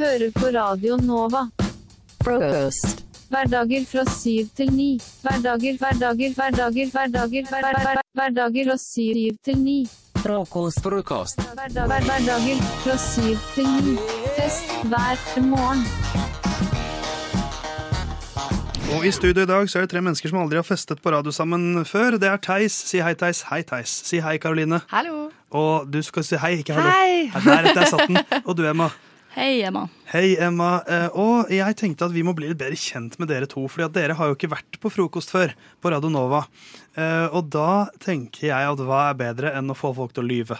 hører på Radio Nova. Frokost. Hverdager fra syv til ni. Hverdager, hverdager, hverdager, hverdager, hver, hver, hver, hverdager fra syv til ni. Frokost. Frokost. Hverdager fra syv til ni. Fest hver morgen. Og i studio i dag så er det tre mennesker som aldri har festet på radio sammen før. Det er Theis. Si hei, Theis. Hei, Theis. Si hei, Karoline. Hallo. Og du skal si hei, ikke hallo. Hei. Der, der satt den. Og du, Emma. Hei, Emma. Hei, Emma. Eh, Og jeg tenkte at vi må bli litt bedre kjent med dere to, at dere har jo ikke vært på frokost før på Radio Nova. Eh, Og da tenker jeg at hva er bedre enn å få folk til å lyve?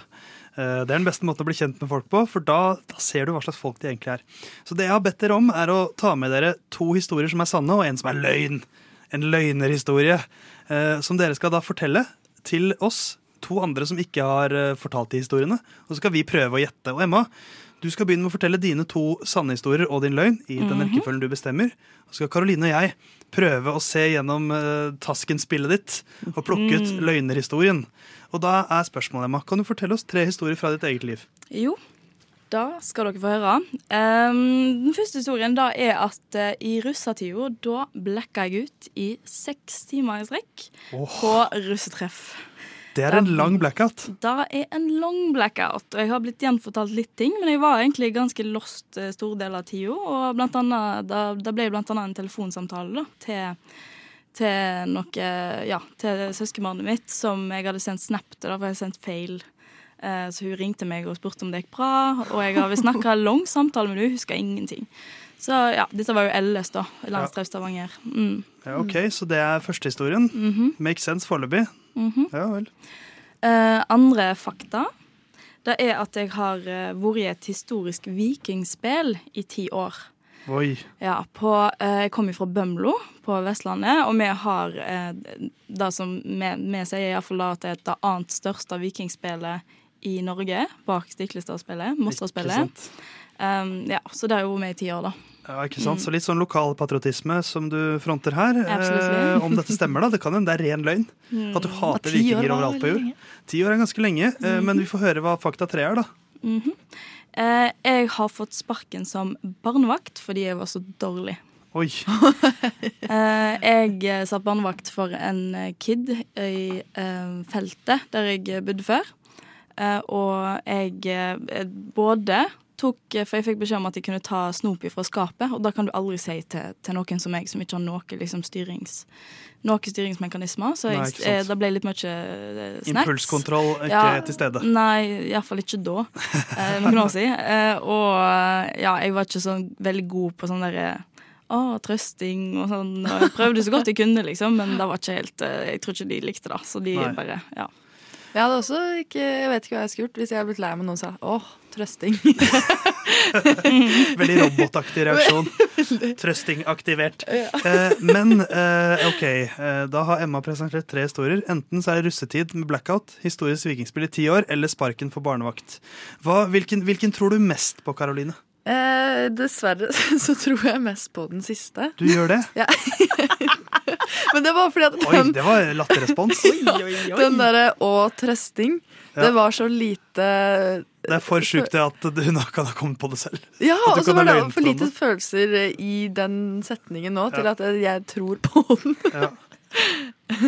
Eh, Det er den beste måten å bli kjent med folk på, for da, da ser du hva slags folk de egentlig er. Så det jeg har bedt dere om, er å ta med dere to historier som er sanne, og en som er løgn. En løgnerhistorie. Som dere skal da fortelle til oss, to andre som ikke har fortalt de historiene. Og så skal vi prøve å gjette. Og Emma, du skal begynne med å fortelle dine to sanne historier og din løgn i den rekkefølgen du bestemmer. Så skal Karoline og jeg prøve å se gjennom uh, taskenspillet ditt og plukke ut løgnerhistorien. Og da er spørsmålet, Emma, kan du fortelle oss tre historier fra ditt eget liv? Jo, da skal dere få høre. Um, den første historien da er at uh, i russetida, da blekka jeg ut i seks timer i strekk på russetreff. Det er en lang blackout. Det er en lang blackout, og jeg har blitt gjenfortalt litt ting, men jeg var egentlig ganske lost eh, store deler av tida, og blant annet, da, da ble blant annet en telefonsamtale da, til, til noe, ja, til søskenbarnet mitt, som jeg hadde sendt snap til, da, for jeg hadde sendt feil. Eh, Så hun ringte meg og spurte om det gikk bra, og jeg har snakka lang samtale med henne, husker ingenting. Så ja, dette var jo LS, da. Landstreff Stavanger. Mm. Ja, ok, Så det er førstehistorien. Mm -hmm. Make sense foreløpig. Ja vel. Uh, andre fakta det er at jeg har eh, vært i et historisk vikingspill i ti år. Oi. Ja, på, uh, Jeg kommer fra Bømlo på Vestlandet, og vi har uh, det som vi, vi sier iallfall at det er det annet største vikingspillet i Norge, bak Stiklestad-spillet, Mostra-spillet. Um, ja, så det har jeg vært med i ti år, da. Ja, ikke sant? Så litt sånn lokalpatriotisme som du fronter her. Eh, om dette stemmer, da. Det kan hende det er ren løgn. At du hater vikinger overalt på jord. Ti år er ganske lenge, eh, men vi får høre hva fakta tre er, da. Eh, jeg har fått sparken som barnevakt fordi jeg var så dårlig. Oi. Eh, jeg eh, satt barnevakt for en eh, kid i eh, feltet der jeg bodde før. Eh, og jeg eh, både tok For jeg fikk beskjed om at jeg kunne ta snop fra skapet, og da kan du aldri si til, til noen som meg, som ikke har noe liksom, styrings, noe styringsmekanismer. Så jeg, Nei, eh, det ble litt mye eh, snacks. Impulskontroll ikke Ja, til stede. Nei, iallfall ikke da. Eh, noen år siden. Eh, og eh, ja, jeg var ikke så veldig god på sånn derre å, trøsting og sånn. Og jeg prøvde så godt jeg kunne, liksom, men det var ikke helt eh, Jeg tror ikke de likte det. Så de Nei. bare Ja. Jeg hadde også ikke, jeg vet ikke hva jeg skulle gjort hvis jeg hadde blitt lei meg og noen sa åh, trøsting. Veldig robotaktig reaksjon. Trøsting aktivert. Eh, men eh, OK, eh, da har Emma presentert tre historier. Enten så er det russetid med blackout, historisk vikingspill i ti år, eller sparken for barnevakt. Hva, hvilken, hvilken tror du mest på, Karoline? Eh, dessverre så tror jeg mest på den siste. Du gjør det? Ja. Men det var fordi at Oi, det var latterrespons. den derre 'og trøsting, Ja. det var så lite Det er for sjukt at hun kan ha kommet på det selv. Ja, og så var det for lite den. følelser i den setningen nå til Ja. at jeg tror på den. Ja.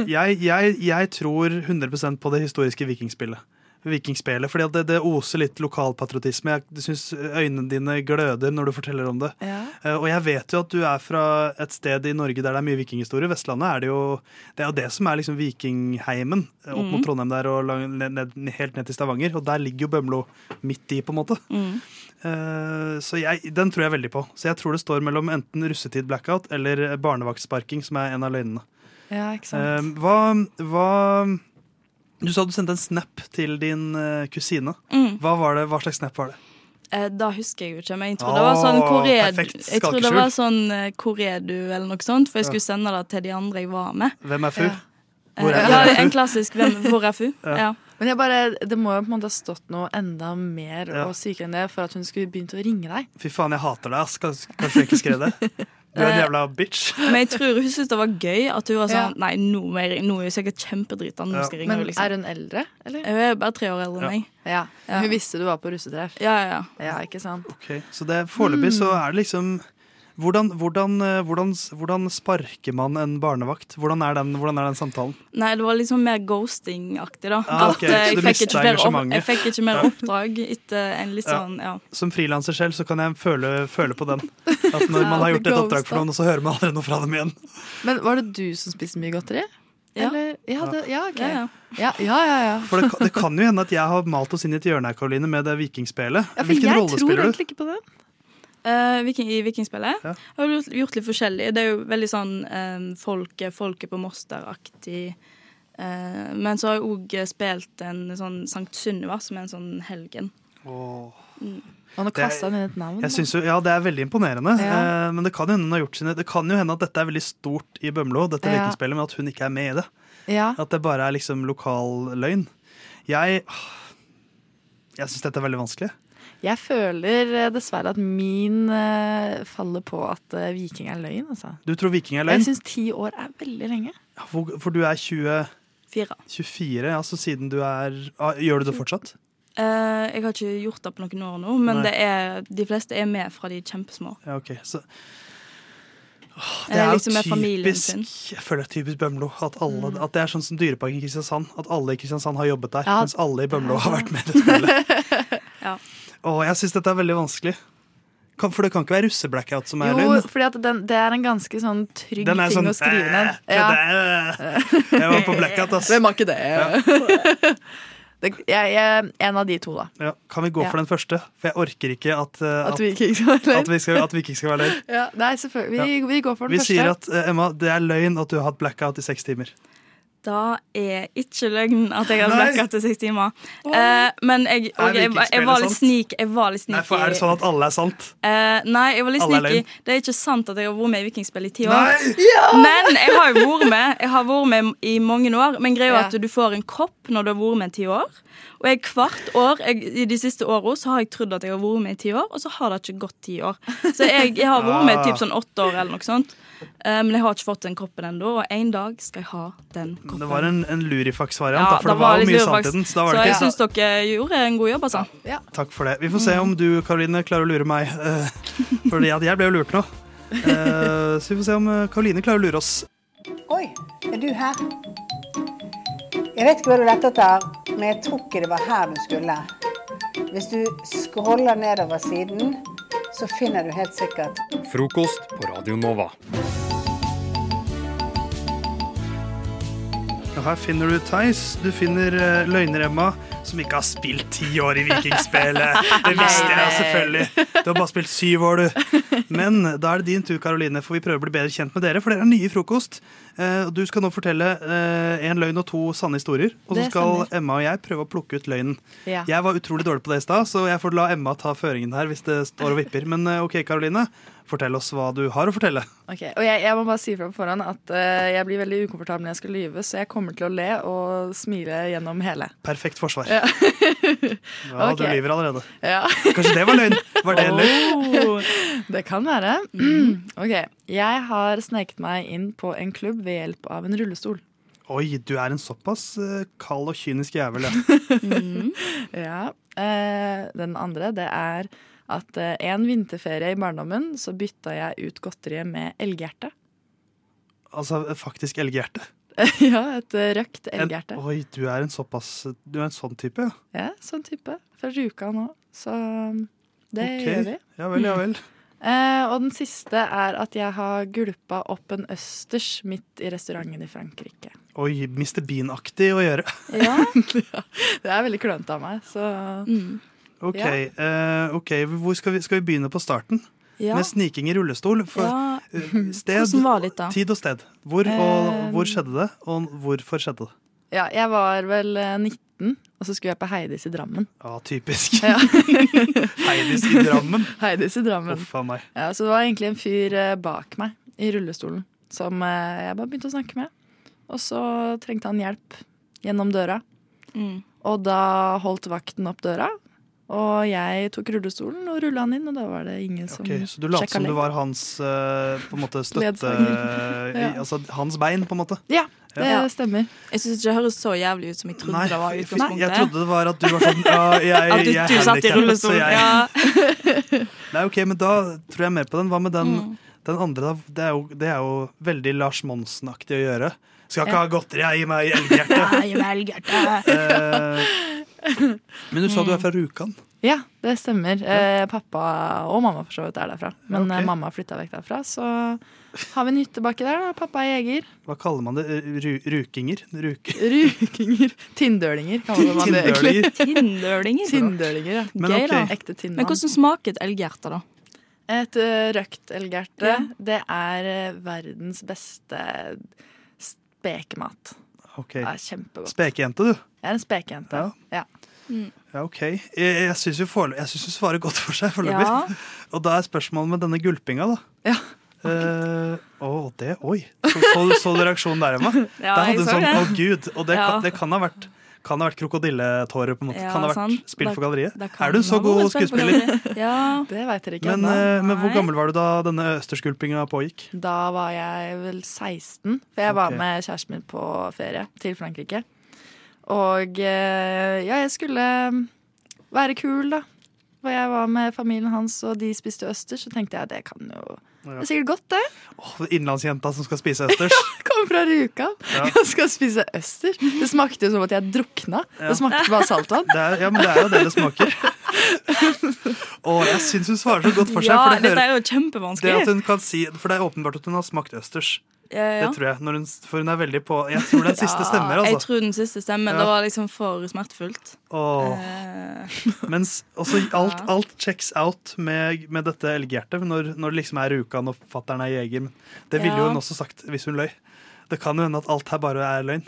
Jeg, jeg, jeg tror 100 på det historiske vikingspillet. Vikingspillet, fordi det, det oser litt lokalpatriotisme. Jeg syns øynene dine gløder når du forteller om det. Ja. Eh, Og jeg vet jo at du er fra et sted i Norge der det er mye vikinghistorie. Vestlandet er det jo det, er jo det som er liksom vikingheimen. eh, Opp mot Trondheim der og lang, ned, helt ned til Stavanger. Og der ligger jo Bømlo midt i, på en måte. Eh, Så jeg, den tror jeg veldig på. Så jeg tror det står mellom enten russetid blackout eller barnevaktsparking, som er en av løgnene. ja, ikke sant. Hva, hva Du sa du sendte en snap til din eh, kusine. Mm. Hva, var det, hva slags snap var det? Eh, da husker jeg jo ikke, men jeg tror det var sånn hvor er, jeg tror det var sånn eh, hvor er du, eller noe sånt, for jeg skulle sende det til de andre jeg var med. Hvem er fu? Ja. Eh, Hvor er, ja, hvor er fu? en klassisk hvem, Hvor er fu? Ja. Ja. Men jeg bare, det må jo på en måte ha stått noe enda mer Ja. og sykere enn det for at hun skulle begynt å ringe deg. Fy faen, jeg hater deg, ass. Kanskje kanskje jeg ikke skrev det? Du er en Eh, jævla bitch. Men jeg tror hun syntes det var gøy at hun var Ja. sånn Nei, nå, nå er hun sikkert kjempedrita. Ja. Men liksom. er hun eldre, eller? Hun er bare tre år eldre Ja. enn meg. Ja. Ja. Hun visste du var på russetreff. Ja, ja, ja. Ja, ikke sant? Ok, Så det foreløpig så Mm. er det liksom hvordan, hvordan, eh, hvordan, hvordan sparker man en barnevakt? Hvordan er den, hvordan er den samtalen? Nei, det var liksom mer ghosting-aktig, da. Ah, okay. At, eh, så du jeg, fikk opp, engasjementet. jeg fikk ikke mer oppdrag etter en litt Ja. sånn Ja. Som frilanser selv så kan jeg føle, føle på den. At når man har gjort et oppdrag for noen, og så hører man aldri noe fra dem igjen. Men var det du som spiste mye godteri? Ja. Eller? Ja, det, ja, ok. Ja, ja. Ja, ja. For det, kan- det kan jo hende at jeg har malt oss inn i et hjørne her, Karoline, med det vikingspelet. ja for Hvilken jeg rolle tror spiller du? egentlig ikke på det. Eh, viking, I Vikingspillet Ja. Jeg har gjort, gjort litt forskjellig. Det er jo veldig sånn um, folket, folket på Moster-aktig. Uh, men så har jeg òg spilt en sånn Sankt Sunniva, som er en sånn helgen. Åh. Og nå kasta han inn et navn. Jeg jo, ja, Det er veldig imponerende, Ja. eh, men det kan, jo hende hun har gjort sine, det kan jo hende at dette er veldig stort i Bømlo, dette Ja. vikingspillet, men at hun ikke er med i det. Ja. At det bare er liksom lokal løgn. Jeg Jeg syns dette er veldig vanskelig. Jeg føler eh, dessverre at min eh, faller på at eh, viking er løgn. Altså. Du tror viking er løgn? Jeg syns ti år er veldig lenge. For, for du er 20, Fire. 24, altså siden du er ah, Gjør du det fortsatt? Uh, jeg har ikke gjort det på noen år nå, men det er, de fleste er med fra de kjempesmå. Ja, okay. Så, Åh, det er jo liksom typisk Jeg føler det er typisk Bømlo. At, alle, at det er sånn som Dyreparken i Kristiansand. At alle i Kristiansand har jobbet der, Ja. mens alle i Bømlo har vært med i det spillet. Ja. Åh, jeg syns dette er veldig vanskelig. Kan, for det kan ikke være russeblackout som er løgn. Jo, for det er en ganske sånn trygg ting sånn å skrive ned. Ja. kødde». Jeg var på blackout, ass. Hvem har ikke det? det jeg, jeg, en av de to, da. Ja, kan vi gå Ja. for den første? For jeg orker ikke at, uh, At at, vi ikke skal at, vi, skal, vi ikke skal være løgn. ja, Nei, selvfølgelig. Vi, vi går for den Vi første. sier at uh, Emma, det er løgn at du har hatt blackout i seks timer. Da er ikke løgn at jeg har blackout i seks timer. Uh, men jeg, okay, jeg, jeg, jeg var litt snik. Jeg var litt Nei, for Er det sånn at alle er sant? Uh, nei, jeg var litt sneaky. Det er ikke sant at jeg har vært med i Vikingspill i ti år. Nei! Men jeg har jo vært med Jeg har vært med i mange år. Men greia er Ja. at du får en kopp når du har vært med i ti år. Og jeg hvert år jeg, I de siste åra så har jeg trodd at jeg har vært med i ti år, og så har det ikke gått ti år. Så jeg, jeg har vært med i typ sånn åtte år eller noe sånt. Eh, men jeg har ikke fått den koppen ennå, og en dag skal jeg ha den koppen. Det var en, en lurifaks-variant, Ja, for det det var var mye sant i den. Så da Så var det jeg ikke syns dere gjorde en god jobb, altså. Takk for det. Vi får se om du, Karoline, klarer å lure meg. eh, fordi jeg ble jo lurt nå. Eh, så vi får se om Karoline klarer å lure oss. Oi, er du her? Jeg vet ikke hva du lette etter, men jeg tror ikke det var her du skulle. Hvis du scroller nedover siden, så finner du helt sikkert Frokost på Radio Nova. Og her finner du Theis. Du finner uh, Løgner-Emma, som ikke har spilt ti år i Vikingspillet. Det visste jeg selvfølgelig. Du har bare spilt syv år, du. Men da er det din tur, Karoline, for vi prøver å bli bedre kjent med dere. For dere er nye i frokost. Eh, du skal nå fortelle én løgn og to sanne historier. Og så skal. Emma og jeg prøve å plukke ut løgnen. Ja. Jeg var utrolig dårlig på det i stad, så jeg får la Emma ta føringen her hvis det står og vipper. Men eh, OK, Karoline. Fortell oss hva du har å fortelle. Ok, Og jeg, jeg må bare si fra på forhånd at uh, jeg blir veldig ukomfortabel når jeg skal lyve, så jeg kommer til å le og smile gjennom hele. Perfekt forsvar. Ja. Ja, okay. du lyver allerede. Ja, Kanskje det var løgn? Var det løgn? Oh. Det kan være. Ok, Jeg har sneket meg inn på en klubb ved hjelp av en rullestol. Oi, du er en såpass eh, kald og kynisk jævel, ja. Ja. Eh, den andre, det er at eh, en vinterferie i barndommen så bytta jeg ut godteriet med elghjerte. Altså faktisk elghjerte. ja, et røkt En- elghjerte. Oi, du er en såpass Du er en sånn type, ja. Ja, sånn type. Fra Rjukan òg. Så um, det okay. gjør vi. Ja vel, ja vel. Eh, og den siste er at jeg har gulpa opp en østers midt i restauranten i Frankrike. Oi, Mr. Bean-aktig å gjøre. Ja. det er veldig klønete av meg, så mm. okay, ja. eh, OK. Hvor skal, vi, skal vi begynne på starten? Ja. Med sniking i rullestol. For eh, sted, litt, da? tid og sted. Hvor, og, eh. hvor skjedde det, og hvorfor skjedde det? Ja, jeg var vel 19 15, og så skulle jeg på Heidis i Drammen. Ja, typisk. Ja. Heidis i Drammen. Heidis i Drammen. Uff meg. Ja, så det var egentlig en fyr eh, bak meg i rullestolen som eh, jeg bare begynte å snakke med. Og så trengte han hjelp gjennom døra. Mm. Og da holdt vakten opp døra, og jeg tok rullestolen og rulla han inn, og da var det ingen som okay, så du lot som du var hans eh, på en måte støtte... Ja. Altså hans bein, på en måte. Ja, det Ja. stemmer. Jeg syns ikke det høres så jævlig ut som jeg trodde Nei, det var i jeg trodde det var at du var sånn ja, jeg, At du, jeg du satt i rullestolen rullestol. jeg- Ja. Nei, ok, men da tror jeg mer på den. Hva med den, Mm. den andre, da? Det er, jo, det er jo veldig Lars Monsen-aktig å gjøre. Skal ikke Ja. ha godteri, jeg gir meg elghjerte. Ja, velger det. Eh, men du sa du er fra Rjukan. Ja, det stemmer. Eh, pappa og mamma for så vidt er derfra. Men Ok. eh, mamma flytta vekk derfra, så har vi en hytte baki der. da. Pappa er jeger. Hva kaller man det? Ru, rukinger? Ruk. Rukinger. Tindølinger, kaller man det egentlig. Tindølinger? Tinndølinger, ja. Men Gøy, okay. da. Ekte Men hvordan smaker et elghjerte, da? Et uh, røkt elghjerte, Ja. det er eh, verdens beste spekemat. Ok. Det er kjempegodt. Spekejente, du. Jeg er en spekejente. Ja. Ja. Ja, ok. Jeg, jeg syns hun svarer godt for seg foreløpig. Ja. Og da er spørsmålet med denne gulpinga, da. Ja. Eh, å, det Oi! Så, så, så du reaksjonen der, Emma? Ja, Der hadde hun sånn. Å, gud. Og det, kan, det kan ha vært kan det ha vært krokodilletårer, på en måte. Ja, kan ha vært sant. spill for galleriet. Er du så god skuespiller? Ja. Det veit dere ikke Men, eh, men hvor gammel var du da denne østerskulpinga pågikk? Da var jeg vel 16, for jeg var med kjæresten min på ferie til Frankrike. Og eh, ja, jeg skulle være kul, da. Og jeg var med familien hans, og de spiste østers, så tenkte jeg det kan jo Det er sikkert godt, det. Åh, Innlandsjenta som skal spise østers. Kommer fra Rjukan Ja. og skal spise østers. Det smakte jo som at jeg drukna. Ja. Det smakte bare saltvann. Det er, ja, men det er jo det det smaker. Og jeg syns hun svarer så godt for seg. ja, for det, dette er jo det kjempevanskelig. at hun kan si, for det er åpenbart at hun har smakt østers. Ja, ja. Det tror jeg, når hun, For hun er veldig på Jeg tror den siste stemmer, Altså. Jeg tror den siste stemmer. Ja. Det var liksom for smertefullt. Åh. Eh, Mens også alt, Ja. alt checks out med, med dette elghjertet, når, når det liksom er Rjukan og fattern er jeger. Det ville jo Ja. hun også sagt hvis hun løy. Det kan jo hende at alt her bare er løgn.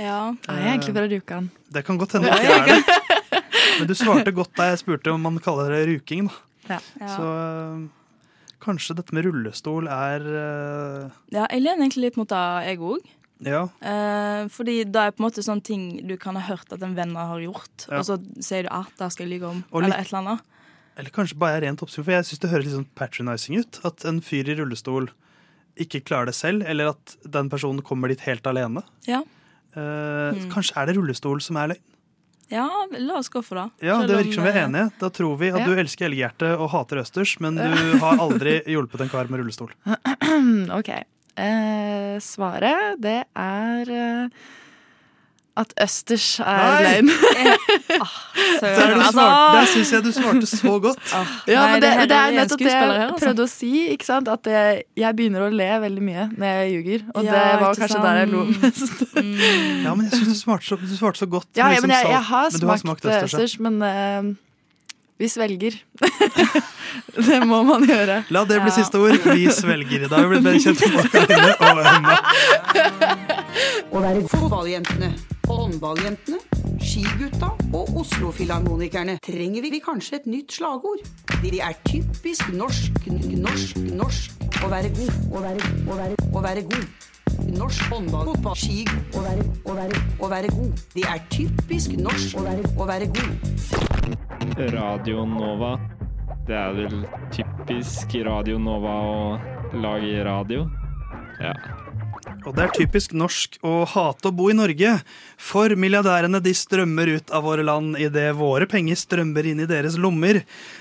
ja. Jeg er egentlig fra Rjukan. Det kan godt hende det ikke er det. Men du svarte godt da jeg spurte om man kaller det ruking. Da. ja. Så øh, kanskje dette med rullestol er uh... ja, jeg lener egentlig litt mot det, jeg òg. Ja. Uh, fordi det er på en måte sånne ting du kan ha hørt at en venn har gjort, Ja. og så sier du at det skal jeg lyve om, Litt, eller et eller annet. Eller kanskje bare er rent oppsyn, for jeg syns det høres litt sånn patronizing ut. At en fyr i rullestol ikke klarer det selv, eller at den personen kommer dit helt alene. Ja. Uh, Mm. Kanskje er det rullestol som er løgn. Ja, la oss gå for det. Ja, det virker som vi er eh, enige. Da tror vi at Ja. du elsker elghjerte og hater østers, men du har aldri hjulpet en kar med rullestol. OK. Eh, svaret, det er eh, at østers er Nei! ah, Der, altså. der syns jeg du svarte så godt. Ja, Nei, men det, det det er nettopp det jeg altså. prøvde å si. ikke sant? At jeg, jeg begynner å le veldig mye når jeg ljuger. Og Ja, det var kanskje kanskje der jeg lo mest. Mm. Ja, men jeg syns du, du svarte så godt. Ja, ja liksom men jeg, jeg har men har smakt, smakt østers. østers, men uh, vi svelger. det må man gjøre. La det bli Ja. siste ord. Vi svelger. Da har vi blitt bedre kjent med Karine og Emma. Å være fotballjentene, håndballjentene, skigutta og Oslo-filharmonikerne trenger vi kanskje et nytt slagord. De er typisk norsk, norsk, norsk. Å være god, å være, å være, å være god. Norsk håndball, fotball, ski. Å være, å være, å være god. De er typisk norsk, å være, å være god. Radio Nova. Det er vel typisk Radio Nova å lage radio. Ja. Og det er typisk norsk å hate å bo i Norge, for milliardærene de strømmer ut av våre land idet våre penger strømmer inn i deres lommer.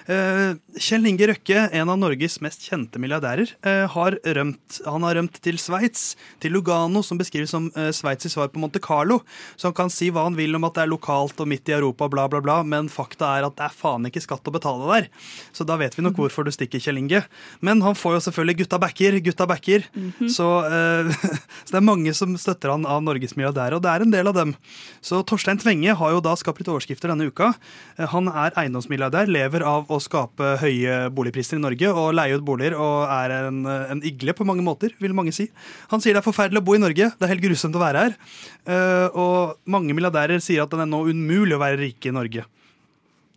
Eh, Kjell Inge Røkke, en av Norges mest kjente milliardærer, eh, har rømt. Han har rømt til Sveits, til Lugano, som beskrives som eh, Sveits i svar på Monte Carlo. Så han kan si hva han vil om at det er lokalt og midt i Europa, bla, bla, bla, men fakta er at det er faen ikke skatt å betale der. Så da vet vi nok hvorfor du stikker, Kjell Inge. Men han får jo selvfølgelig gutta backer, gutta backer. Mm -hmm. så det er mange som støtter han av Norges milliardærer, og det er en del av dem. Så Torstein Tvenge har jo da skapt litt overskrifter denne uka. Eh, Han er eiendomsmilliardær, lever av å skape høye boligpriser i Norge og leie ut boliger, og er en, en igle på mange måter, vil mange si. Han sier det er forferdelig å bo i Norge, det er helt grusomt å være her. Eh, Og mange milliardærer sier at det er nå umulig å være rike i Norge.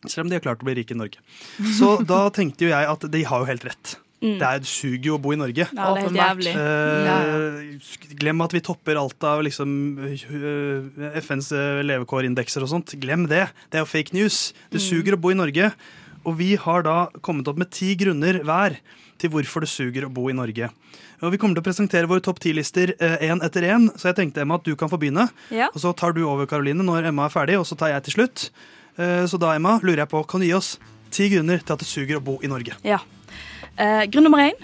Selv om de har klart å bli rike i Norge. Så da tenkte jo jeg at de har jo helt rett. Mm. Det, er, det suger jo å bo i Norge. Ja, det er helt jævlig. Eh, glem at vi topper alt av liksom, eh, FNs eh, levekårindekser og sånt. Glem det. Det er jo fake news. Det suger å bo i Norge. Og vi har da kommet opp med ti grunner hver til hvorfor det suger å bo i Norge. Og Vi kommer til å presentere våre topp ti-lister én etter én, så jeg tenkte Emma at du kan få begynne. Ja. Og så tar du over, Karoline, når Emma er ferdig, og så tar jeg til slutt. Eh, Så da, Emma, lurer jeg på, kan du gi oss ti grunner til at det suger å bo i Norge? Ja. Eh, grunn nummer én.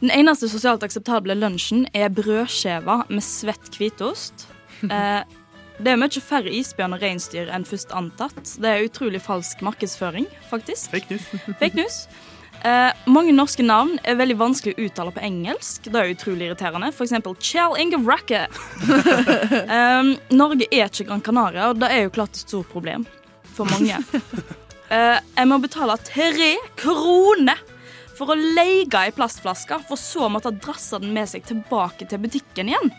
Den eneste sosialt akseptable lunsjen er brødskiver med svett hvitost. Eh, det er mye færre isbjørn og reinsdyr enn først antatt. Det er utrolig falsk markedsføring, faktisk. Fake news. Fake news. Eh, mange norske navn er veldig vanskelig å uttale på engelsk. Det er utrolig irriterende. For eksempel Chell Inge Racke. eh, Norge er ikke Gran Canaria, og det er jo klart et stort problem for mange. Eh, jeg må betale tre kroner for å leie ei plastflaske, for så å måtte drasse den med seg tilbake til butikken igjen.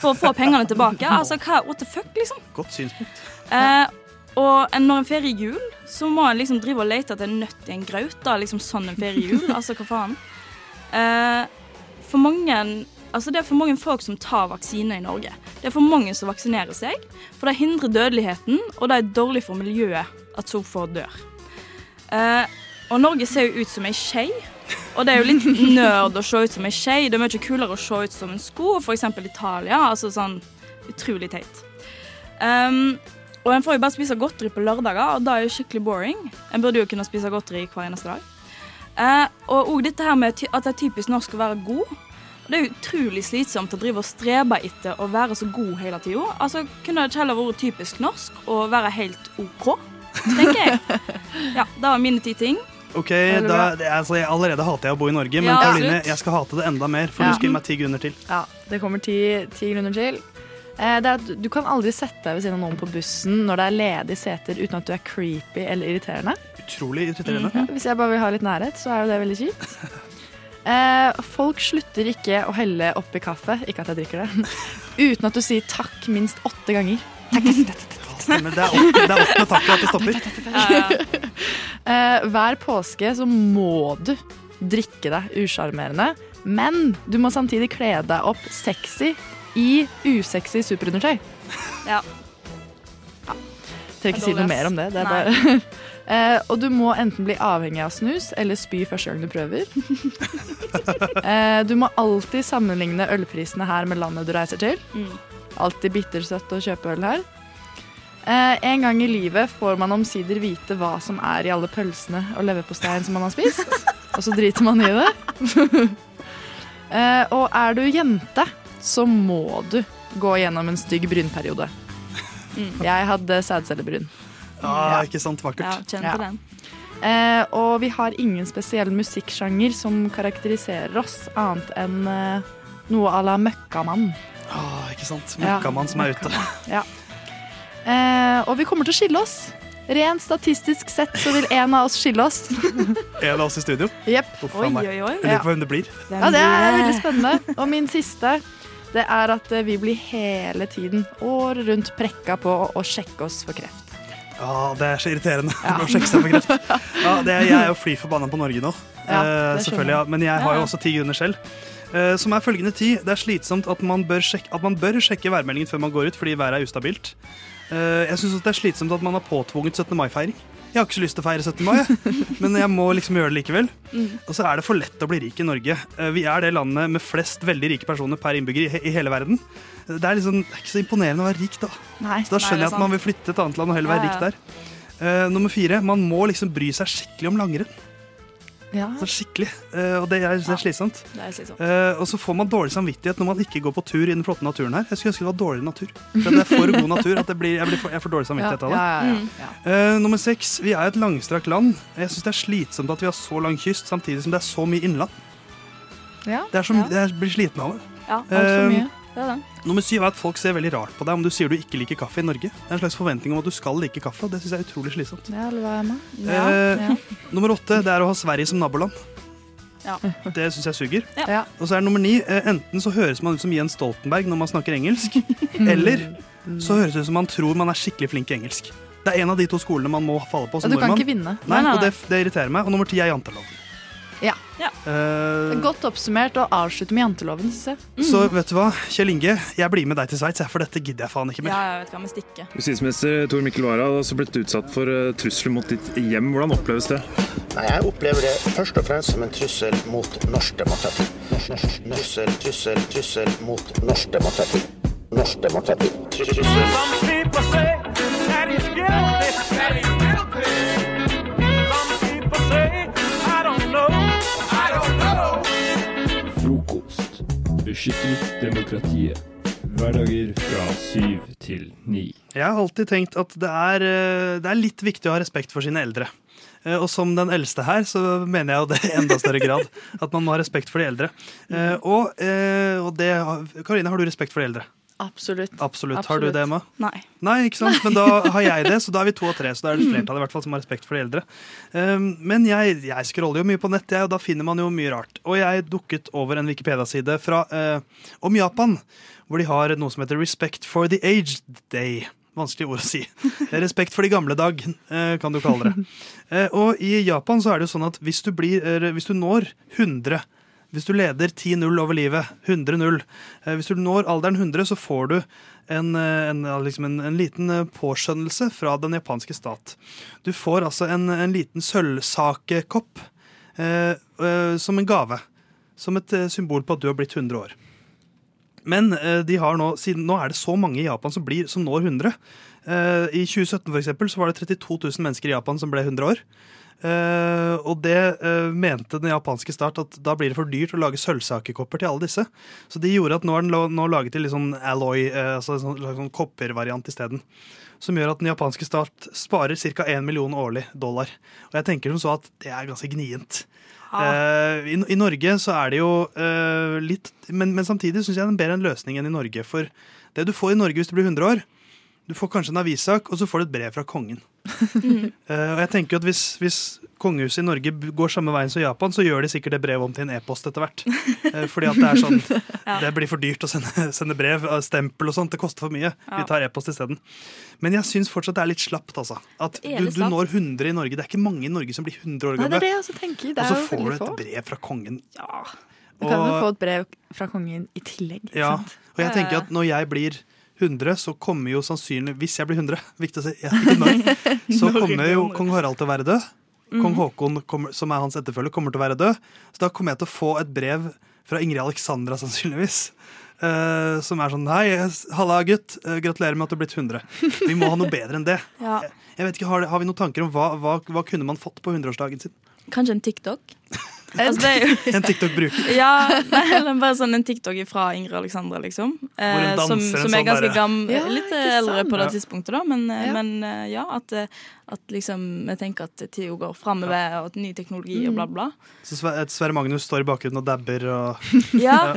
For å få pengene tilbake. Altså, hva, what the fuck, liksom? Godt synspunkt. Eh, og når en feirer jul, så må en liksom drive og lete etter en nøtt i en graut. Da, liksom sånn en feirer jul. altså, hva faen? Eh, for mange Altså, det er for mange folk som tar vaksine i Norge. Det er for mange som vaksinerer seg, for det hindrer dødeligheten, og det er dårlig for miljøet at så få dør. Eh, og Norge ser jo ut som ei skje, og det er jo litt nerd å se ut som ei skje. Det er mye kulere å se ut som en sko, f.eks. Italia. Altså sånn utrolig teit. Um, og en får jo bare spise godteri på lørdager, og da er jo skikkelig boring. En burde jo kunne spise godteri hver eneste dag. Uh, og òg dette her med at det er typisk norsk å være god. Det er utrolig slitsomt å drive og strebe etter å være så god hele tida. Altså, kunne det ikke heller vært typisk norsk å være helt OK, tenker jeg. Ja, det var mine ti ting. Ok, da, altså, jeg, Allerede hater jeg å bo i Norge, men Ja, Karoline, jeg skal hate det enda mer. For Ja. du skal gi meg ti grunner til. Ja, det kommer ti, ti grunner til. Eh, det er at Du kan aldri sette deg ved siden av noen på bussen når det er ledige seter uten at du er creepy eller irriterende. Utrolig irriterende. Ja, hvis jeg bare vil ha litt nærhet, så er jo det veldig kjipt. Eh, folk slutter ikke å helle oppi kaffe, ikke at jeg drikker det, uten at du sier takk minst åtte ganger. Takk, takk, er åtte- det er åttende takket at det stopper. Eh, hver påske så må du drikke deg usjarmerende, men du må samtidig kle deg opp sexy i usexy superundertøy. Ja. Trenger ikke si noe mer om det. det er bare. eh, og du må enten bli avhengig av snus eller spy første gang du prøver. eh, du må alltid sammenligne ølprisene her med landet du reiser til. Mm. Alltid bittersøtt å kjøpe øl her. Eh, en gang i livet får man omsider vite hva som er i alle pølsene og leverposteien som man har spist. Og så driter man i det. eh, og er du jente, så må du gå gjennom en stygg brynperiode. Jeg hadde sædcellebryn. Ja, ikke sant, Ja, vakkert. kjenn Ja. på den. Eh, og vi har ingen spesiell musikksjanger som karakteriserer oss, annet enn eh, noe à la møkkamann. Ah, ikke sant. Ja, Møkkamann som er ute. Ja. Eh, og vi kommer til å skille oss. Rent statistisk sett så vil en av oss skille oss. En av oss i studio. Jepp. Uff Oi, oi, oi. Jeg lurer på hvem det blir. Ja, det er veldig spennende. Og min siste, det er at eh, vi blir hele tiden, året rundt, prekka på å sjekke oss for kreft. Ja, Det er så irriterende å sjekke seg for kreft. Ja, det er, jeg er jo fly forbanna på Norge nå. Ja, Eh, det selvfølgelig, ja. Men jeg har jo også ti grunner selv. Eh, som er følgende ti. Det er slitsomt at man bør sjekke, at man bør sjekke værmeldingen før man går ut, fordi været er ustabilt. Eh, jeg syns det er slitsomt at man har påtvunget 17. mai-feiring. Jeg har ikke så lyst til å feire 17. mai, men jeg må liksom gjøre det likevel. Og så er det for lett å bli rik i Norge. Eh, vi er det landet med flest veldig rike personer per innbygger i, hele verden. Det er, liksom, det er ikke så imponerende å være rik, da. Nei. Så da skjønner jeg at man vil flytte til et annet land og heller være Ja, ja. rik der. Eh, nummer fire, man må liksom bry seg skikkelig om langrenn. Ja. Så skikkelig. Uh, og det er, det er slitsomt. Det er slitsomt. Uh, og så får man dårlig samvittighet når man ikke går på tur i den flotte naturen her. Jeg skulle ønske det var dårligere natur. For det er for god natur at det blir, jeg, blir for, jeg får dårlig samvittighet av det. ja, ja, Mm. ja. Eh, nummer seks, vi er et langstrakt land. Jeg syns det er slitsomt at vi har så lang kyst samtidig som det er så mye innland. ja. Det er så, Ja. Jeg blir sliten av det. Ja, Altfor for mye. Det er. Nummer syv er at folk ser veldig rart på deg om du sier du ikke liker kaffe i Norge. Det er en slags forventning om at du skal like kaffe, og det syns jeg er utrolig slitsomt. Ja, eller hva er man? Ja. Eh, Ja. Nummer åtte det er å ha Sverige som naboland. Ja. Det syns jeg suger. Ja. Og så er nummer ni eh, enten så høres man ut som Jens Stoltenberg når man snakker engelsk, eller så høres det ut som man tror man er skikkelig flink i engelsk. Det er en av de to skolene man må falle på Ja, som du kan nordmann. ikke vinne. Nei, Nei, nei, og det, det irriterer meg. Og nummer ti er janteloven. Ja. Eh, Godt oppsummert og avslutte med janteloven, jeg. Så vet du hva, Kjell Inge, jeg blir med deg til Sveits, for dette gidder jeg faen ikke mer. Ja, jeg vet stikker. Justisminister Tor Mikkel Wara har også blitt utsatt for eh, trusler mot ditt hjem. Hvordan oppleves det? Nei, Jeg opplever det først og fremst som en trussel mot norsk demokrati. Trussel, trussel, trussel mot norsk demokrati. Norsk demokrati. Trussel. Beskytter demokratiet. Hverdager fra syv til ni. Jeg har alltid tenkt at det er, eh, det er litt viktig å ha respekt for sine eldre. Eh, Og som den eldste her, så mener jeg jo det i enda større grad. At man må ha respekt for de eldre. Eh, Og, og det Karine, har du respekt for de eldre? Absolutt. Absolutt. Har du det, Emma? Nei. Nei, ikke sant? Men da har jeg det, så da er vi to og tre. Så da er det flertallet i hvert fall som har respekt for de eldre. Um, men jeg, jeg scroller jo mye på nett, jeg, og da finner man jo mye rart. Og jeg dukket over en Wikipedia-side eh, om Japan, hvor de har noe som heter Respect for the Aged Day. Vanskelig ord å si. Respekt for de gamle dag, eh, kan du kalle det. Eh, og i Japan så er det jo sånn at hvis du, blir, hvis du når 100 hvis du leder 10-0 over livet, 100-0 eh, Hvis du når alderen 100, så får du en, eh, en, liksom en, en liten eh, påskjønnelse fra den japanske stat. Du får altså en, en liten sølvsakekopp eh, eh, som en gave. Som et symbol på at du har blitt 100 år. Men de har nå, siden nå er det så mange i Japan som, blir, som når 100. Eh, I 2017 for eksempel, så var det 32 000 mennesker i Japan som ble 100 år. Eh, og det uh, mente den japanske start at da blir det for dyrt å lage sølvsakekopper til alle disse. Så de gjorde at nå er den nå laget til litt sånn alloy, uh, altså sånn, sånn koppervariant isteden. Som gjør at den japanske stat sparer ca. 1 million årlig dollar. Og jeg tenker som så at det er ganske gnient. Eh, i, I Norge så er det jo litt Men, men samtidig syns jeg det er bedre en løsning enn i Norge. For det du får i Norge hvis du blir 100 år, du får kanskje en avissak, og så får du et brev fra kongen. uh, og jeg tenker at hvis, hvis kongehuset i Norge går samme veien som Japan, så gjør de sikkert det brevet om til en e-post etter hvert. Uh, fordi at det er sånn Det blir for dyrt å sende, sende brev. eh, Stempel og sånt. Det koster for mye. Vi tar e-post isteden. Men jeg syns fortsatt det er litt slapt, altså. At du, du når 100 i Norge. Det er ikke mange i Norge som blir 100 år gamle. Og så får du et brev fra kongen. Ja. Du kan jo få et brev fra kongen i tillegg. Ja, og jeg tenker at når jeg blir 100, så kommer jo sannsynlig Hvis jeg blir 100, viktig å si, jeg, så kommer jo kong Harald til å være død. Kong Haakon, kommer, som er hans etterfølger, kommer til å være død. Så da kommer jeg til å få et brev fra Ingrid Alexandra, sannsynligvis. Uh, som er sånn Hei, halla gutt. Uh, gratulerer med at du har blitt 100. Vi må ha noe bedre enn det. Ja. Jeg vet ikke, Har, har vi noen tanker om hva, hva, hva kunne man fått på 100-årsdagen sin? Kanskje en TikTok? Altså, det er jo En TikTok-bruker. Ja, nei, bare sånn en TikTok fra Ingrid Alexandra, liksom. Eh, Hvor hun danser som, som sånn er ganske derre- gammel, Ja, litt eldre på det tidspunktet, da. Men, eh, Ja. men eh, ja, at, eh, at liksom Jeg tenker at tida går framover, og at ny teknologi og bla, bla. Så Sverre Magnus står i bakgrunnen og dabber og Ja,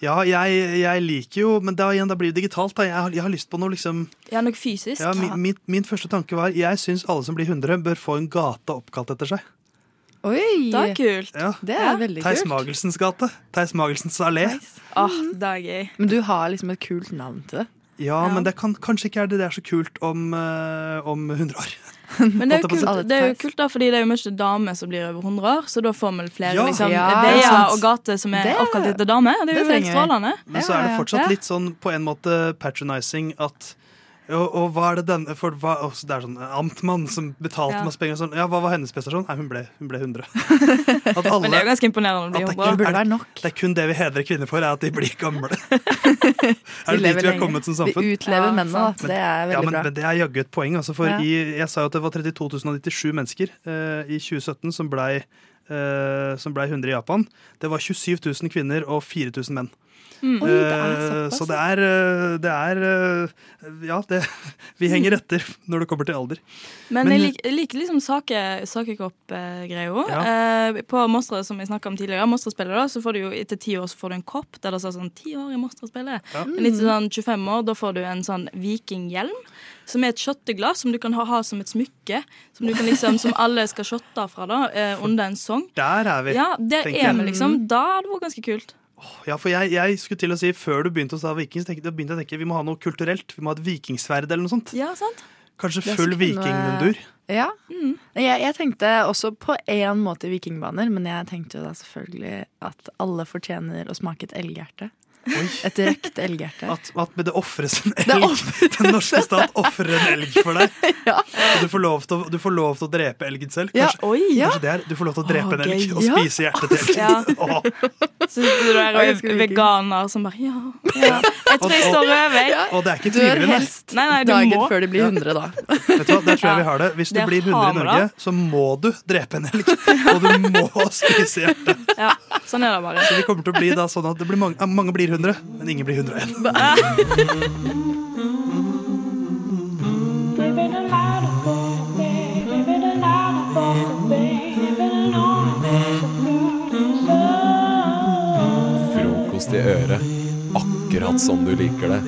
Ja, jeg, jeg liker jo Men da, igjen, da blir det digitalt. Da. Jeg, har, jeg har lyst på noe liksom ja noe fysisk. ja, min, min, min første tanke var jeg syns alle som blir 100, bør få en gate oppkalt etter seg. Oi! Det er kult. Ja. Det er Ja. veldig Theis kult. Magelsens gate. Theis Magelsens allé. Åh, det er gøy. Men du har liksom et kult navn til det. Ja, Ja. men det kan, kanskje ikke er det det er så kult om, uh, om 100 år. Men det er, kult, det er jo kult da, fordi det er jo mye damer som blir over 100 år, så da får vi flere Ja. liksom, Ja, veier og gater som er oppkalt etter damer. Det er det jo helt strålende. Men så er det fortsatt litt sånn på en måte patronizing at og, og hva er det denne For hva, også, det er sånn amtmann som betalte Ja. masse penger. Sånn, ja, hva var hennes prestasjon? Nei, hun ble, hun ble 100. At alle, Men det er jo ganske imponerende å bli jobber. det 100. Det være nok. Det er kun det vi hedrer kvinner for, er at de blir gamle. er det dit vi har kommet som samfunn? Vi utlever Ja, mennene, da. Det er Ja, veldig men, bra. men det er jaggu et poeng. Altså, for Ja. i, jeg sa jo at det var 32 097 mennesker uh, i 2017 som blei uh, ble 100 i Japan. Det var 27 000 kvinner og 4000 menn. Oi, det er Eh, så det er, eh, det er eh, Ja, det, vi henger etter når det kommer til alder. Men, Men- jeg liker, jeg liksom sake, sakekopp-greia. Ja. Eh, på Mostra, som jeg snakka om tidligere, Mostra-spillet, så får du jo etter ti år så får du en kopp der det står sånn 'ti år i Mostra-spillet'. Ja. Men etter sånn 25 år, da får du en sånn vikinghjelm. Som er et shotteglass som du kan ha, ha som et smykke. Som, du kan liksom, som alle skal shotte fra da, eh, under en sang. Der er vi. Ja, der er vi liksom. Da hadde det vært ganske kult. Ja, for jeg, jeg skulle til å si Før du begynte å sa Vikings, tenkte, jeg- begynte jeg å tenke vi må ha noe kulturelt. Vi må ha et vikingsverd eller noe sånt. Ja, sant? Kanskje full vikingmundur. Ja. Jeg, jeg tenkte også på én måte vikingbaner, men jeg tenkte jo da selvfølgelig at alle fortjener å smake et elghjerte. Et røkt elghjerte. At, at det ofres en Det elg. Den norske stat ofrer en elg for deg. Ja. Og du får, lov til du får lov til å drepe elgen selv. Ja, Kanskje, oi, ja. kanskje det er Du får lov til å drepe Å, en elg og Ja. spise hjertet til elgen. Åh. Så sitter du der og er også veganer som bare Ja, ja. jeg tror jeg står over. Og det er ikke frivillig. helst Nei, nei, dagen må. før det blir 100, da. Vet du hva, Der tror jeg vi har det. Hvis du Det blir 100 i Norge, så må du drepe en elg. Og du må spise hjertet. Ja, sånn er det bare. Så det kommer til å bli da sånn at det blir mange, mange blir 100, men ingen blir 101. Frokost i øret. Akkurat som du liker det.